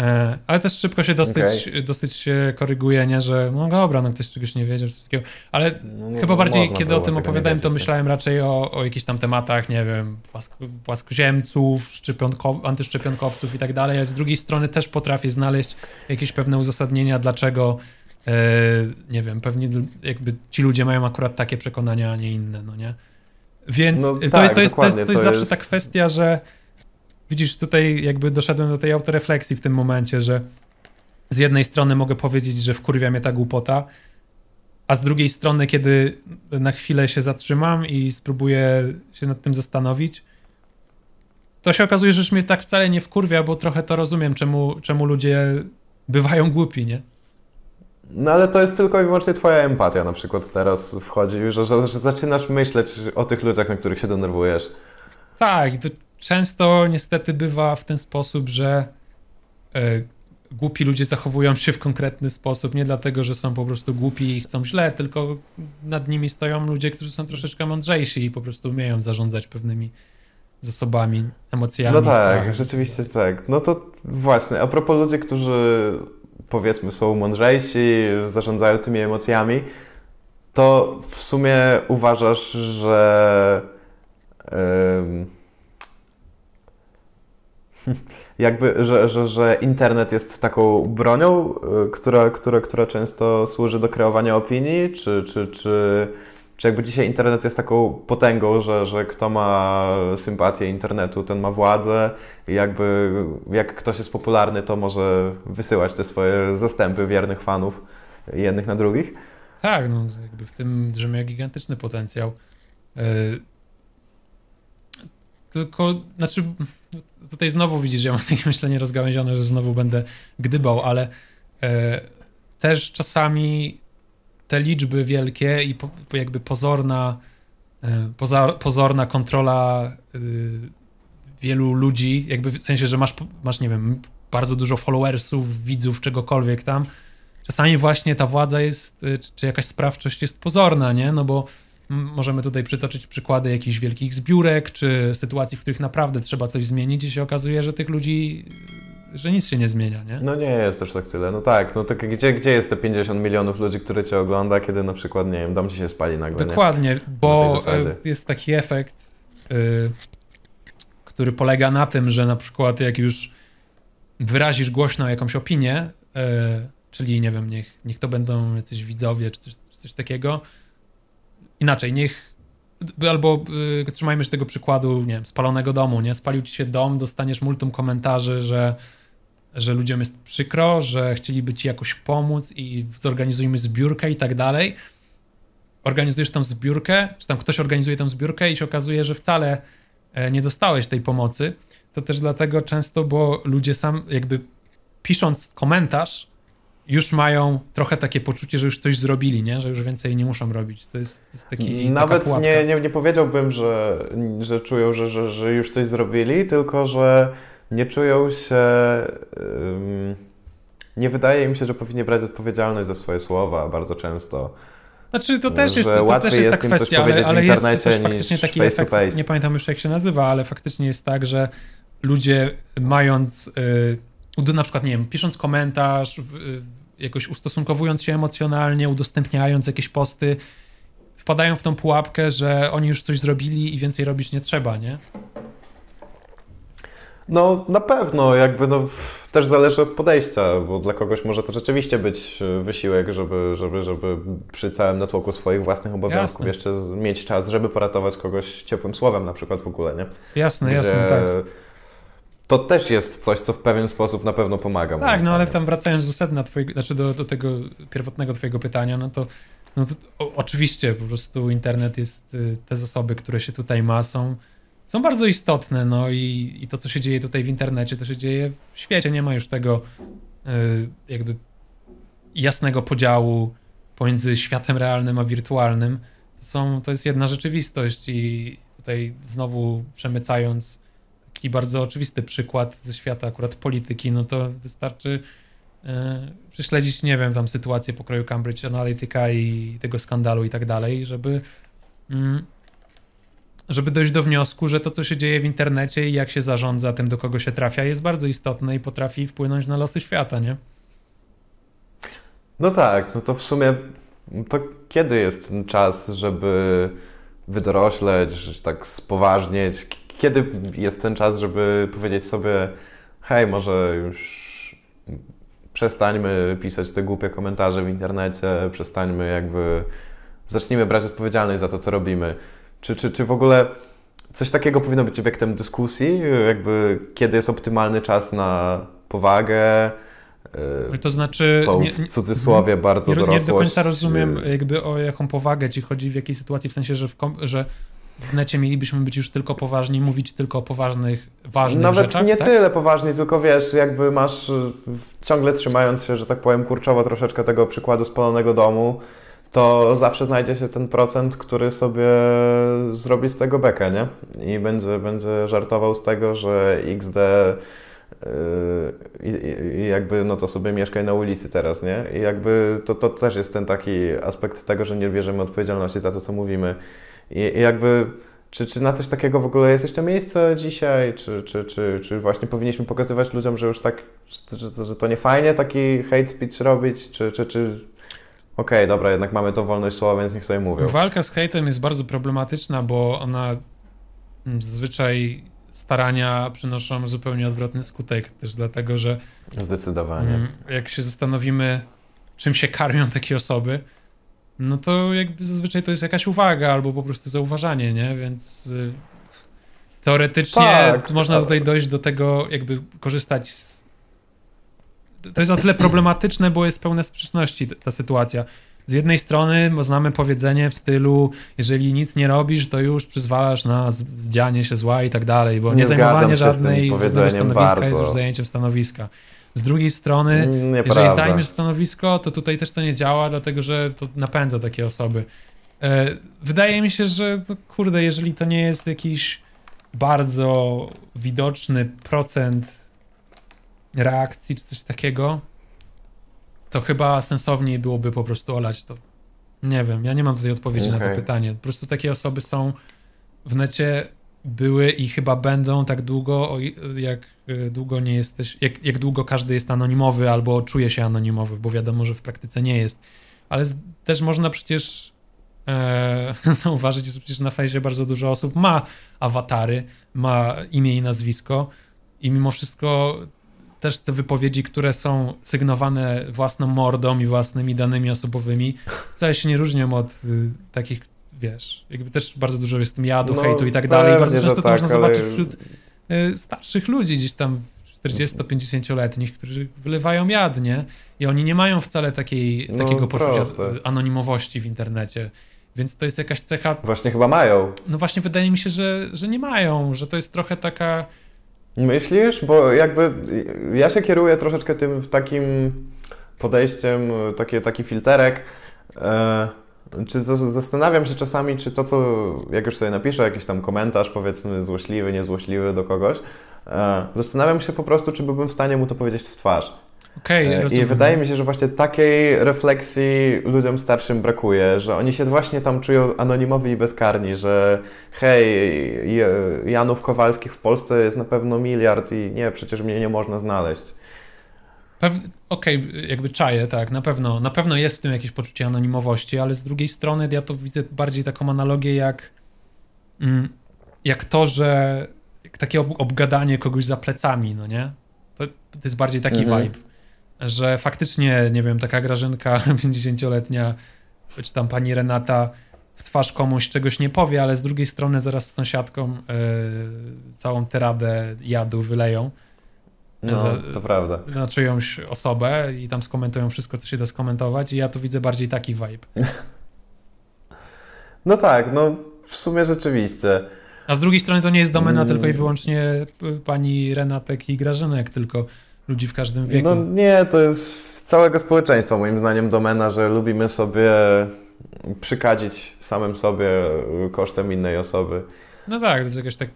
E, ale też szybko się dosyć, dosyć się koryguje, nie, że no dobra, no ktoś czegoś nie wiedział, coś takiego. Ale
No,
Chyba bardziej, kiedy o tym
nie
opowiadałem, to
nie?
myślałem raczej o, o jakichś tam tematach, nie wiem, płasko, płaskoziemców, szczepionko, antyszczepionkowców i tak dalej, a z drugiej strony też potrafię znaleźć jakieś pewne uzasadnienia, dlaczego, e, nie wiem, pewnie jakby ci ludzie mają akurat takie przekonania, a nie inne, no nie? Więc
No
to,
tak,
jest, to, jest, to, jest, to jest
to
zawsze
jest-
ta kwestia, że widzisz, tutaj jakby doszedłem do tej autorefleksji w tym momencie, że z jednej strony mogę powiedzieć, że wkurwia mnie ta głupota, a z drugiej strony, kiedy na chwilę się zatrzymam i spróbuję się nad tym zastanowić, to się okazuje, że już mnie tak wcale nie wkurwia, bo trochę to rozumiem, czemu, czemu ludzie bywają głupi, nie?
No ale to jest tylko i wyłącznie twoja empatia na przykład teraz wchodzi, że, że, że zaczynasz myśleć o tych ludziach, na których się denerwujesz.
Tak, i to często niestety bywa w ten sposób, że e, głupi ludzie zachowują się w konkretny sposób, nie dlatego, że są po prostu głupi i chcą źle, tylko nad nimi stoją ludzie, którzy są troszeczkę mądrzejsi i po prostu umieją zarządzać pewnymi zasobami, emocjami.
No tak,
strachem.
rzeczywiście tak. No to właśnie, a propos ludzi, którzy powiedzmy są mądrzejsi, zarządzają tymi emocjami, to w sumie uważasz, że ym, jakby, że, że, że internet jest taką bronią, y, która, która, która często służy do kreowania opinii, czy, czy, czy, czy jakby dzisiaj internet jest taką potęgą, że, że kto ma sympatię internetu, ten ma władzę i jakby jak ktoś jest popularny, to może wysyłać te swoje zastępy wiernych fanów jednych na drugich.
Tak, no jakby w tym drzemie gigantyczny potencjał. Yy, Tylko, znaczy, tutaj znowu widzisz, ja mam takie myślenie rozgałęzione, że znowu będę gdybał, ale e, też czasami te liczby wielkie i po, jakby pozorna, e, pozorna kontrola y, wielu ludzi, jakby w sensie, że masz, masz, nie wiem, bardzo dużo followersów, widzów, czegokolwiek tam, czasami właśnie ta władza jest, y, czy jakaś sprawczość jest pozorna, nie? No bo możemy tutaj przytoczyć przykłady jakichś wielkich zbiórek, czy sytuacji, w których naprawdę trzeba coś zmienić i się okazuje, że tych ludzi, że nic się nie zmienia, nie?
No nie jest też tak tyle. No tak, no to gdzie, gdzie jest te 50 milionów ludzi, które cię ogląda, kiedy na przykład, nie wiem, dom ci się spali nagle, nie?
Dokładnie, bo
tej zasadzie.
e, jest taki efekt, y, który polega na tym, że na przykład jak już wyrazisz głośno jakąś opinię, y, czyli nie wiem, niech, niech to będą jacyś widzowie czy coś, czy coś takiego, inaczej, niech albo y, trzymajmy się tego przykładu, nie wiem, spalonego domu, nie? Spalił ci się dom, dostaniesz multum komentarzy, że że ludziom jest przykro, że chcieliby ci jakoś pomóc i zorganizujmy zbiórkę i tak dalej. Organizujesz tą zbiórkę, czy tam ktoś organizuje tą zbiórkę i się okazuje, że wcale e, nie dostałeś tej pomocy. To też dlatego często, bo ludzie sam jakby pisząc komentarz już mają trochę takie poczucie, że już coś zrobili, nie? Że już więcej nie muszą robić. To jest, to jest taki
Nawet nie, nie, nie powiedziałbym, że, że czują, że, że, że już coś zrobili, tylko że nie czują się. ym, nie wydaje im się, że powinni brać odpowiedzialność za swoje słowa bardzo często.
Znaczy to też jest, to, to też jest ta kwestia, ale, ale jest
internecie
też faktycznie taki
face to
efekt,
face.
nie pamiętam już jak się nazywa, ale faktycznie jest tak, że ludzie mając, y, na przykład, nie wiem, pisząc komentarz, y, jakoś ustosunkowując się emocjonalnie, udostępniając jakieś posty, wpadają w tą pułapkę, że oni już coś zrobili i więcej robić nie trzeba, nie?
No na pewno, jakby no, też zależy od podejścia, bo dla kogoś może to rzeczywiście być e, wysiłek, żeby, żeby, żeby przy całym natłoku swoich własnych obowiązków
Jasne.
jeszcze mieć czas, żeby poratować kogoś ciepłym słowem na przykład w ogóle, nie?
Jasne,
Gdzie
jasne, tak.
To też jest coś, co w pewien sposób na pewno pomaga.
Tak, no ale tam wracając do sedna twojego, znaczy do, do tego pierwotnego twojego pytania, no to, no to o, oczywiście po prostu internet jest, y, te zasoby, które się tutaj ma są, są bardzo istotne, no i, i to, co się dzieje tutaj w internecie, to się dzieje w świecie, nie ma już tego y, jakby jasnego podziału pomiędzy światem realnym a wirtualnym. To, są, to jest jedna rzeczywistość i tutaj znowu przemycając taki bardzo oczywisty przykład ze świata akurat polityki, no to wystarczy e, prześledzić, nie wiem, tam sytuację pokroju Cambridge Analytica i tego skandalu i tak dalej, żeby mm, żeby dojść do wniosku, że to, co się dzieje w internecie i jak się zarządza tym, do kogo się trafia, jest bardzo istotne i potrafi wpłynąć na losy świata, nie?
No tak, no to w sumie to kiedy jest ten czas, żeby wydorośleć, tak spoważnieć? Kiedy jest ten czas, żeby powiedzieć sobie, hej, może już przestańmy pisać te głupie komentarze w internecie, przestańmy jakby, zacznijmy brać odpowiedzialność za to, co robimy. Czy, czy, czy w ogóle coś takiego powinno być obiektem dyskusji? Jakby kiedy jest optymalny czas na powagę?
To znaczy.
Nie, w cudzysłowie bardzo
nie,
dorosłość.
Nie do końca rozumiem, jakby o jaką powagę ci chodzi, w jakiej sytuacji, w sensie, że w, że w necie mielibyśmy być już tylko poważni, mówić tylko o poważnych, ważnych
Nawet
rzeczach.
nie
tak?
tyle poważni, tylko wiesz, jakby masz ciągle trzymając się, że tak powiem, kurczowo troszeczkę tego przykładu spalonego domu, to zawsze znajdzie się ten procent, który sobie zrobi z tego bekę, nie? I będzie, będzie żartował z tego, że XD Yy, i, jakby no to sobie mieszkaj na ulicy teraz, nie? I jakby to, to też jest ten taki aspekt tego, że nie bierzemy odpowiedzialności za to, co mówimy. I, jakby czy, czy na coś takiego w ogóle jest jeszcze miejsce dzisiaj? Czy, czy, czy, czy właśnie powinniśmy pokazywać ludziom, że już tak, że, że to nie fajnie taki hate speech robić? Czy, czy, czy... Okej, okay, dobra, jednak mamy to wolność słowa, więc niech sobie mówią.
Walka z hejtem jest bardzo problematyczna, bo ona zazwyczaj starania przynoszą zupełnie odwrotny skutek, też dlatego, że
zdecydowanie. Mm,
jak się zastanowimy, czym się karmią takie osoby, no to jakby zazwyczaj to jest jakaś uwaga albo po prostu zauważanie, nie? Więc y, teoretycznie tak, można tutaj dojść do tego, jakby korzystać z... To jest o tyle problematyczne, bo jest pełne sprzeczności ta sytuacja z jednej strony znamy powiedzenie w stylu, jeżeli nic nie robisz, to już przyzwalasz na dzianie się zła i tak dalej, bo nie, nie zajmowanie żadnej stanowiska bardzo. jest już zajęciem stanowiska. Z drugiej strony, mm, Nieprawda. jeżeli zajmiesz stanowisko, to tutaj też to nie działa, dlatego że to napędza takie osoby. E, wydaje mi się, że to, kurde, jeżeli to nie jest jakiś bardzo widoczny procent reakcji czy coś takiego, to chyba sensowniej byłoby po prostu olać to. Nie wiem, ja nie mam tutaj odpowiedzi okay. na to pytanie. Po prostu takie osoby są w necie, były i chyba będą tak długo, jak e, długo nie jesteś, jak, jak długo każdy jest anonimowy albo czuje się anonimowy, bo wiadomo, że w praktyce nie jest. Ale z, też można przecież e, zauważyć, że przecież na fejsie bardzo dużo osób ma awatary, ma imię i nazwisko i mimo wszystko też te wypowiedzi, które są sygnowane własną mordą i własnymi danymi osobowymi, wcale się nie różnią od y, takich, wiesz, jakby też bardzo dużo jest tym jadu, no, hejtu i tak dalej. Bardzo często to tak, można ale... zobaczyć wśród y, starszych ludzi, gdzieś tam 40-50-letnich, którzy wylewają jad, nie? I oni nie mają wcale takiej, no, takiego poczucia proste. anonimowości w internecie. Więc to jest jakaś cecha.
Właśnie chyba mają.
No właśnie, wydaje mi się, że, że nie mają, że to jest trochę taka
Myślisz? Bo jakby ja się kieruję troszeczkę tym takim podejściem, taki, taki filterek. E, czy zastanawiam się czasami, czy to, co jak już sobie napiszę jakiś tam komentarz, powiedzmy złośliwy, niezłośliwy do kogoś, e, zastanawiam się po prostu, czy byłbym w stanie mu to powiedzieć w twarz.
Okay,
e, I wydaje mi się, że właśnie takiej refleksji ludziom starszym brakuje, że oni się właśnie tam czują anonimowi i bezkarni, że hej, Janów Kowalskich w Polsce jest na pewno miliard i nie, przecież mnie nie można znaleźć.
Okej, okay, jakby czaję, tak, na pewno, na pewno jest w tym jakieś poczucie anonimowości, ale z drugiej strony ja to widzę bardziej taką analogię jak, mm, jak to, że jak takie obgadanie kogoś za plecami, no nie? To, to jest bardziej taki mhm. vibe że faktycznie, nie wiem, taka Grażynka 50-letnia, czy tam pani Renata w twarz komuś czegoś nie powie, ale z drugiej strony zaraz z sąsiadką y, całą teradę jadu wyleją
No,
Za-
to prawda.
na czyjąś osobę i tam skomentują wszystko, co się da skomentować i ja tu widzę bardziej taki vibe.
No tak, no w sumie rzeczywiście.
A z drugiej strony to nie jest domena
Mm.
tylko i wyłącznie y, pani Renatek i Grażynek, tylko ludzi w każdym wieku.
No nie, to jest całego społeczeństwa moim zdaniem domena, że lubimy sobie przykadzić samym sobie kosztem innej osoby.
No tak, to jest jakaś tak.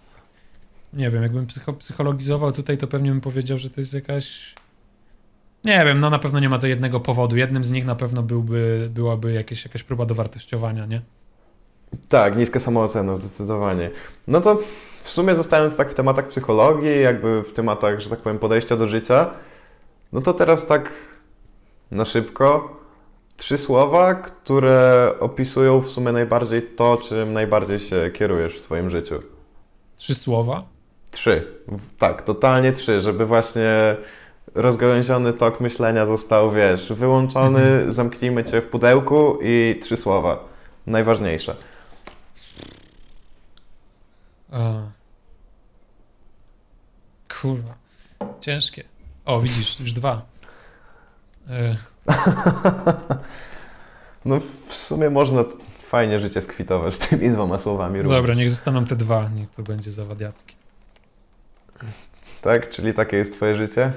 Nie wiem, jakbym psycho, psychologizował tutaj, to pewnie bym powiedział, że to jest jakaś. Nie wiem, no na pewno nie ma to jednego powodu. Jednym z nich na pewno byłby, byłaby jakieś, jakaś próba dowartościowania, nie?
Tak, niska samoocena, zdecydowanie. No to w sumie zostając tak w tematach psychologii, jakby w tematach, że tak powiem, podejścia do życia, no to teraz tak na szybko trzy słowa, które opisują w sumie najbardziej to, czym najbardziej się kierujesz w swoim życiu.
Trzy słowa.
Trzy. Tak, totalnie trzy, żeby właśnie rozgałęziony tok myślenia został, wiesz, wyłączony, zamknijmy cię w pudełku i trzy słowa. Najważniejsze.
A. Kurwa. Ciężkie. O, widzisz, już dwa. E,
No w sumie można fajnie życie skwitować z tymi dwoma słowami. również.
dobra, niech zostaną te dwa, niech to będzie zawadiacki.
Tak? Czyli takie jest twoje życie?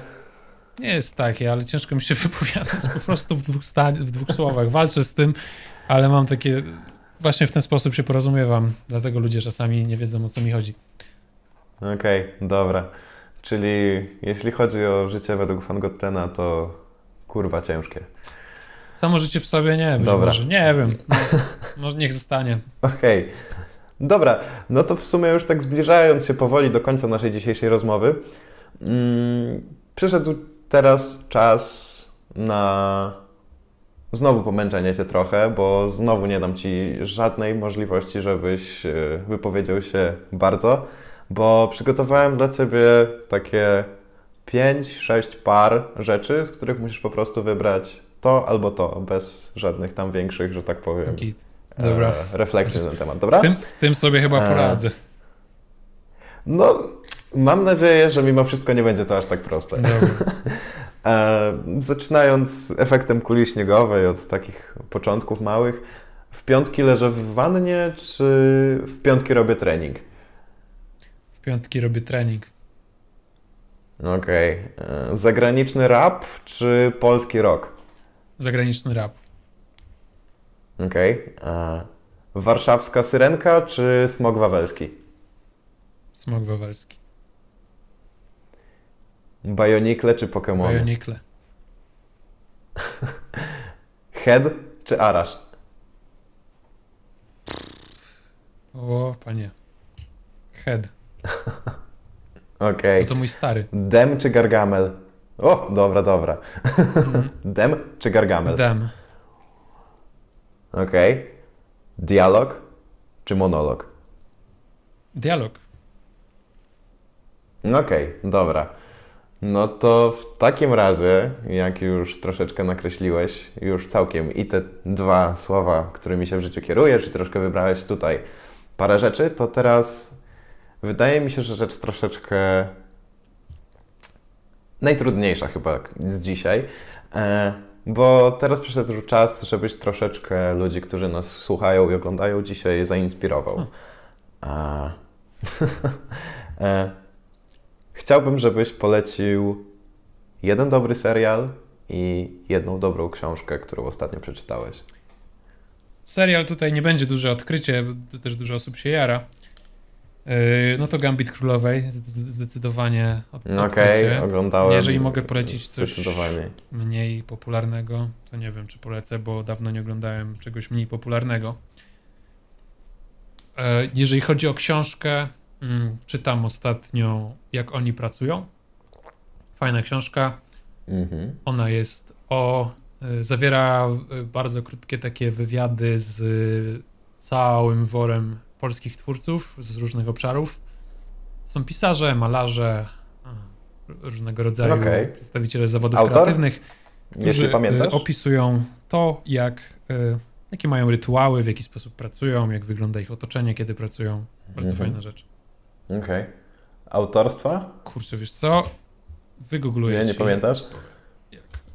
Nie jest takie, ale ciężko mi się wypowiadać po prostu w dwóch, w dwóch słowach. Walczę z tym, ale mam takie. Właśnie w ten sposób się porozumiewam. Dlatego ludzie czasami nie wiedzą o co mi chodzi.
Okej, dobra. Czyli jeśli chodzi o życie według Fangottena, to kurwa ciężkie.
Samo życie w sobie nie, być
Dobra.
może. Nie wiem. No, no, niech zostanie.
Okej. Dobra, no to w sumie już tak zbliżając się powoli do końca naszej dzisiejszej rozmowy, mm, przyszedł teraz czas na znowu pomęczenie Cię trochę, bo znowu nie dam Ci żadnej możliwości, żebyś e, wypowiedział się bardzo, bo przygotowałem dla Ciebie takie 5-6 par rzeczy, z których musisz po prostu wybrać to albo to, bez żadnych tam większych, że tak powiem.
Dobra.
e, refleksji na ten temat, dobra?
Z tym, z tym sobie chyba
A.
poradzę.
No, mam nadzieję, że mimo wszystko nie będzie to aż tak proste. E, zaczynając efektem kuli śniegowej od takich początków małych, w piątki leżę w wannie, czy w piątki robię trening?
W piątki robię trening.
Okej. E, Zagraniczny rap, czy polski rock?
Zagraniczny rap.
Okej. E, Warszawska syrenka, czy smog wawelski?
Smog wawelski.
Bajonikle, czy Pokémon?
Bajonikle.
Head, czy Arash?
O, panie. Head.
Okej.
Bo to mój stary.
Dem, czy Gargamel? O, dobra, dobra.
Mhm.
Dem, czy Gargamel?
Dem.
Okej. Dialog czy monolog?
Dialog.
Okej, dobra. No to w takim razie, jak już troszeczkę nakreśliłeś, już całkiem i te dwa słowa, którymi się w życiu kierujesz, i troszkę wybrałeś tutaj parę rzeczy, to teraz wydaje mi się, że rzecz troszeczkę najtrudniejsza chyba z dzisiaj, e, bo teraz przyszedł czas, żebyś troszeczkę ludzi, którzy nas słuchają i oglądają dzisiaj, zainspirował. A... e, Chciałbym, żebyś polecił jeden dobry serial i jedną dobrą książkę, którą ostatnio przeczytałeś.
Serial tutaj nie będzie duże odkrycie, bo też dużo osób się jara. Yy, No to Gambit Królowej, zde- zdecydowanie od-
No Okej,
odkrycie.
oglądałem.
Jeżeli mogę polecić coś-. Mniej popularnego, to nie wiem, czy polecę, bo dawno nie oglądałem czegoś mniej popularnego. E, Jeżeli chodzi o książkę, mm, czytam ostatnio Jak oni pracują. Fajna książka.
Mhm.
Ona jest o. y, Zawiera bardzo krótkie takie wywiady z całym worem polskich twórców z różnych obszarów. Są pisarze, malarze, różnego rodzaju
Okej.
przedstawiciele zawodów
Autor?
kreatywnych, którzy y, opisują to, jak y, jakie mają rytuały, w jaki sposób pracują, jak wygląda ich otoczenie, kiedy pracują. Bardzo
Mhm.
fajna rzecz.
Okej. Autorstwa?
Kurczę, wiesz co? Wygoogluję
Nie, nie pamiętasz?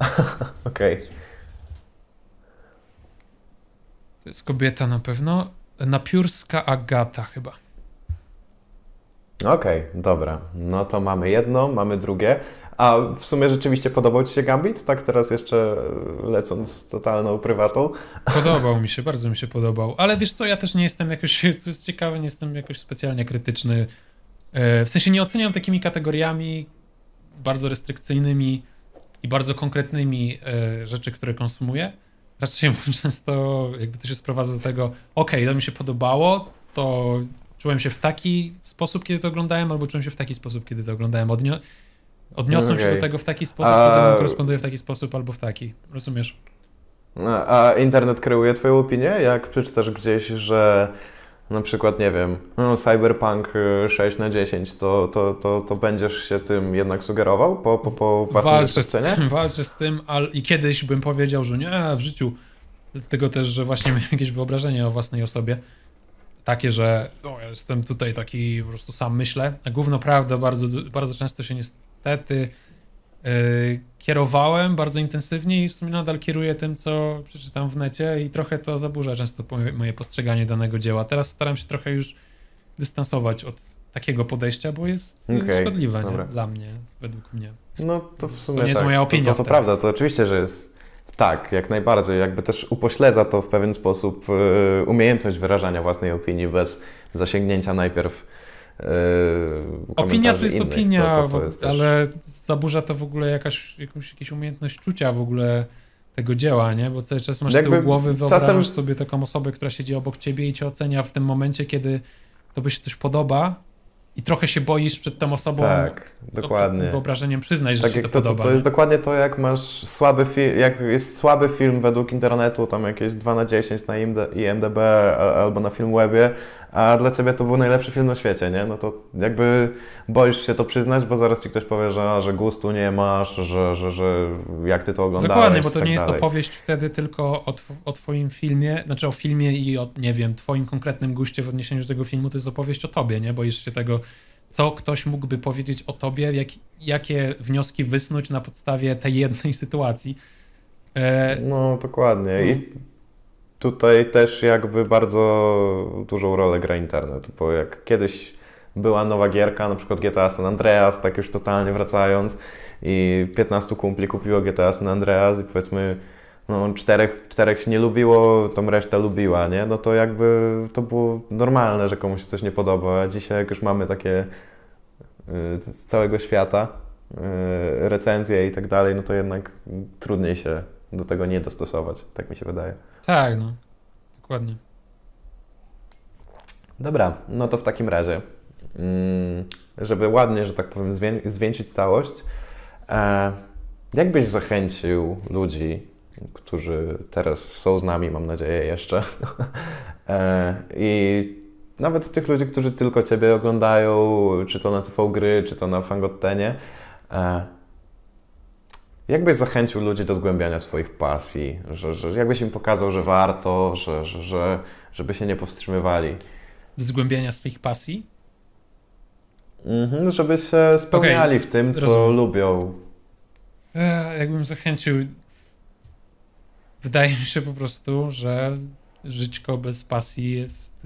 Okej.
To jest kobieta na pewno. Napiórska Agata chyba.
Okej, dobra. No to mamy jedno, mamy drugie. A w sumie rzeczywiście podobał Ci się Gambit? Tak teraz jeszcze e, lecąc totalną prywatą.
Podobał mi się, bardzo mi się podobał. Ale wiesz co, ja też nie jestem jakoś, co jest ciekawe, nie jestem jakoś specjalnie krytyczny. E, W sensie nie oceniam takimi kategoriami bardzo restrykcyjnymi i bardzo konkretnymi e, rzeczy, które konsumuję. Raczej często jakby to się sprowadza do tego, okej, to mi się podobało, to czułem się w taki sposób, kiedy to oglądałem, albo czułem się w taki sposób, kiedy to oglądałem. Odnio- odniosłem się
Okej.
do tego w taki sposób,
A-
to ze mną koresponduje w taki sposób, albo w taki. Rozumiesz?
A internet kreuje Twoją opinię? Jak przeczytasz gdzieś, że na przykład, nie wiem, no, Cyberpunk y, 6 na 10, to, to, to, to będziesz się tym jednak sugerował po, po, po własnej
walczę z tym, walczę z tym, ale i kiedyś bym powiedział, że nie, w życiu. Dlatego też, że właśnie miałem jakieś wyobrażenie o własnej osobie. Takie, że o, ja jestem tutaj taki, po prostu sam myślę. A gówno prawda, bardzo, bardzo często się niestety kierowałem bardzo intensywnie i w sumie nadal kieruję tym, co przeczytam w necie i trochę to zaburza często moje- postrzeganie danego dzieła. Teraz staram się trochę już dystansować od takiego podejścia, bo jest yy,
Okej,
szkodliwe nie? dla mnie, według mnie.
No to w sumie
To nie jest
tak.
moja opinia
To, to, to prawda, to oczywiście, że jest tak, jak najbardziej. Jakby też upośledza to w pewien sposób y, umiejętność wyrażania własnej opinii bez zasięgnięcia najpierw
Opinia to jest
innych.
opinia,
To, to, to jest
ale zaburza to w ogóle jakaś, jakąś, jakąś umiejętność czucia w ogóle tego dzieła, nie? Bo cały czas masz
Jakby
tyłu głowy, wyobrażasz
czasem-
sobie taką osobę, która siedzi obok ciebie i cię ocenia w tym momencie, kiedy tobie się coś podoba i trochę się boisz przed tą osobą,
Tak,
przed
dokładnie.
wyobrażeniem przyznać, że
Tak jak
to,
to,
podoba.
to jest dokładnie to, jak masz słaby film, jak jest słaby film według internetu, tam jakieś 2 na 10 na IMD, IMDB a- albo na Filmwebie, a dla Ciebie to był najlepszy film na świecie, nie? No to jakby boisz się to przyznać, bo zaraz Ci ktoś powie, że, że gustu nie masz, że, że, że jak Ty to oglądałeś
Dokładnie, bo to
tak
nie jest
dalej.
opowieść wtedy tylko o, tw- o twoim filmie, znaczy o filmie i o, nie wiem, twoim konkretnym guście w odniesieniu do tego filmu, to jest opowieść o tobie, nie? Boisz się tego, co ktoś mógłby powiedzieć o tobie, jak, jakie wnioski wysnuć na podstawie tej jednej sytuacji. E,
No, dokładnie. I tutaj też jakby bardzo dużą rolę gra internet, bo jak kiedyś była nowa gierka, na przykład GTA San Andreas, tak już totalnie wracając i 15 kumpli kupiło GTA San Andreas i powiedzmy no, czterech, czterech nie lubiło, tą resztę lubiła, nie? No to jakby to było normalne, że komuś coś nie podoba, a dzisiaj jak już mamy takie y, z całego świata y, recenzje i tak dalej, no to jednak trudniej się do tego nie dostosować, tak mi się wydaje.
tak, no. Dokładnie.
Dobra, no to w takim razie, mm, żeby ładnie, że tak powiem, zwieńczyć całość, e, jak byś zachęcił ludzi, którzy teraz są z nami, mam nadzieję jeszcze, e, i nawet tych ludzi, którzy tylko Ciebie oglądają, czy to na TV Gry, czy to na Fangottenie, e, jak byś zachęcił ludzi do zgłębiania swoich pasji, że, że jakbyś im pokazał, że warto, że, że, że, żeby się nie powstrzymywali?
Do zgłębiania swoich pasji.
Mhm, żeby się spełniali w tym, co
rozumiem.
lubią.
E, jakbym zachęcił. Wydaje mi się po prostu, że żyćko bez pasji jest,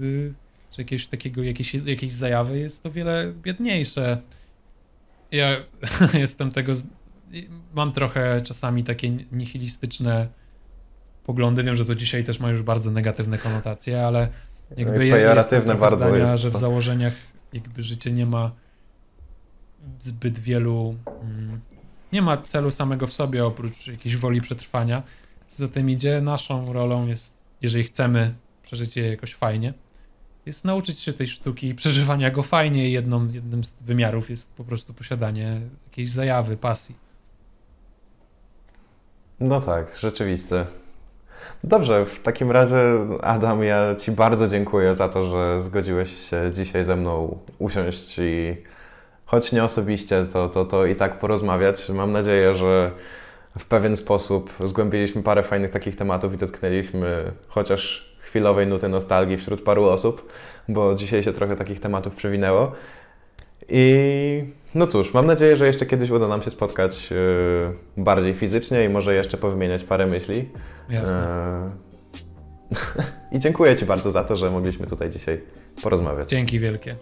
czy jakiegoś takiego, jakiejś, jakiejś zajawy jest o wiele biedniejsze. Ja jestem tego. Mam trochę czasami takie nihilistyczne poglądy. Wiem, że to dzisiaj też ma już bardzo negatywne konotacje, ale jakby ja
Pejoratywne
jestem
bardzo
zdania,
jest
że w założeniach jakby życie nie ma zbyt wielu mm, nie ma celu samego w sobie oprócz jakiejś woli przetrwania. Co za tym idzie, naszą rolą jest, jeżeli chcemy przeżyć je jakoś fajnie, jest nauczyć się tej sztuki przeżywania go fajnie jedną, jednym z wymiarów jest po prostu posiadanie jakiejś zajawy, pasji.
No tak, rzeczywiście. Dobrze, w takim razie, Adam, ja Ci bardzo dziękuję za to, że zgodziłeś się dzisiaj ze mną usiąść i choć nie osobiście, to, to, to i tak porozmawiać. Mam nadzieję, że w pewien sposób zgłębiliśmy parę fajnych takich tematów i dotknęliśmy chociaż chwilowej nuty nostalgii wśród paru osób, bo dzisiaj się trochę takich tematów przewinęło. I no cóż, mam nadzieję, że jeszcze kiedyś uda nam się spotkać yy, bardziej fizycznie i może jeszcze powymieniać parę myśli.
Jasne.
Yy, I dziękuję Ci bardzo za to, że mogliśmy tutaj dzisiaj porozmawiać.
Dzięki wielkie.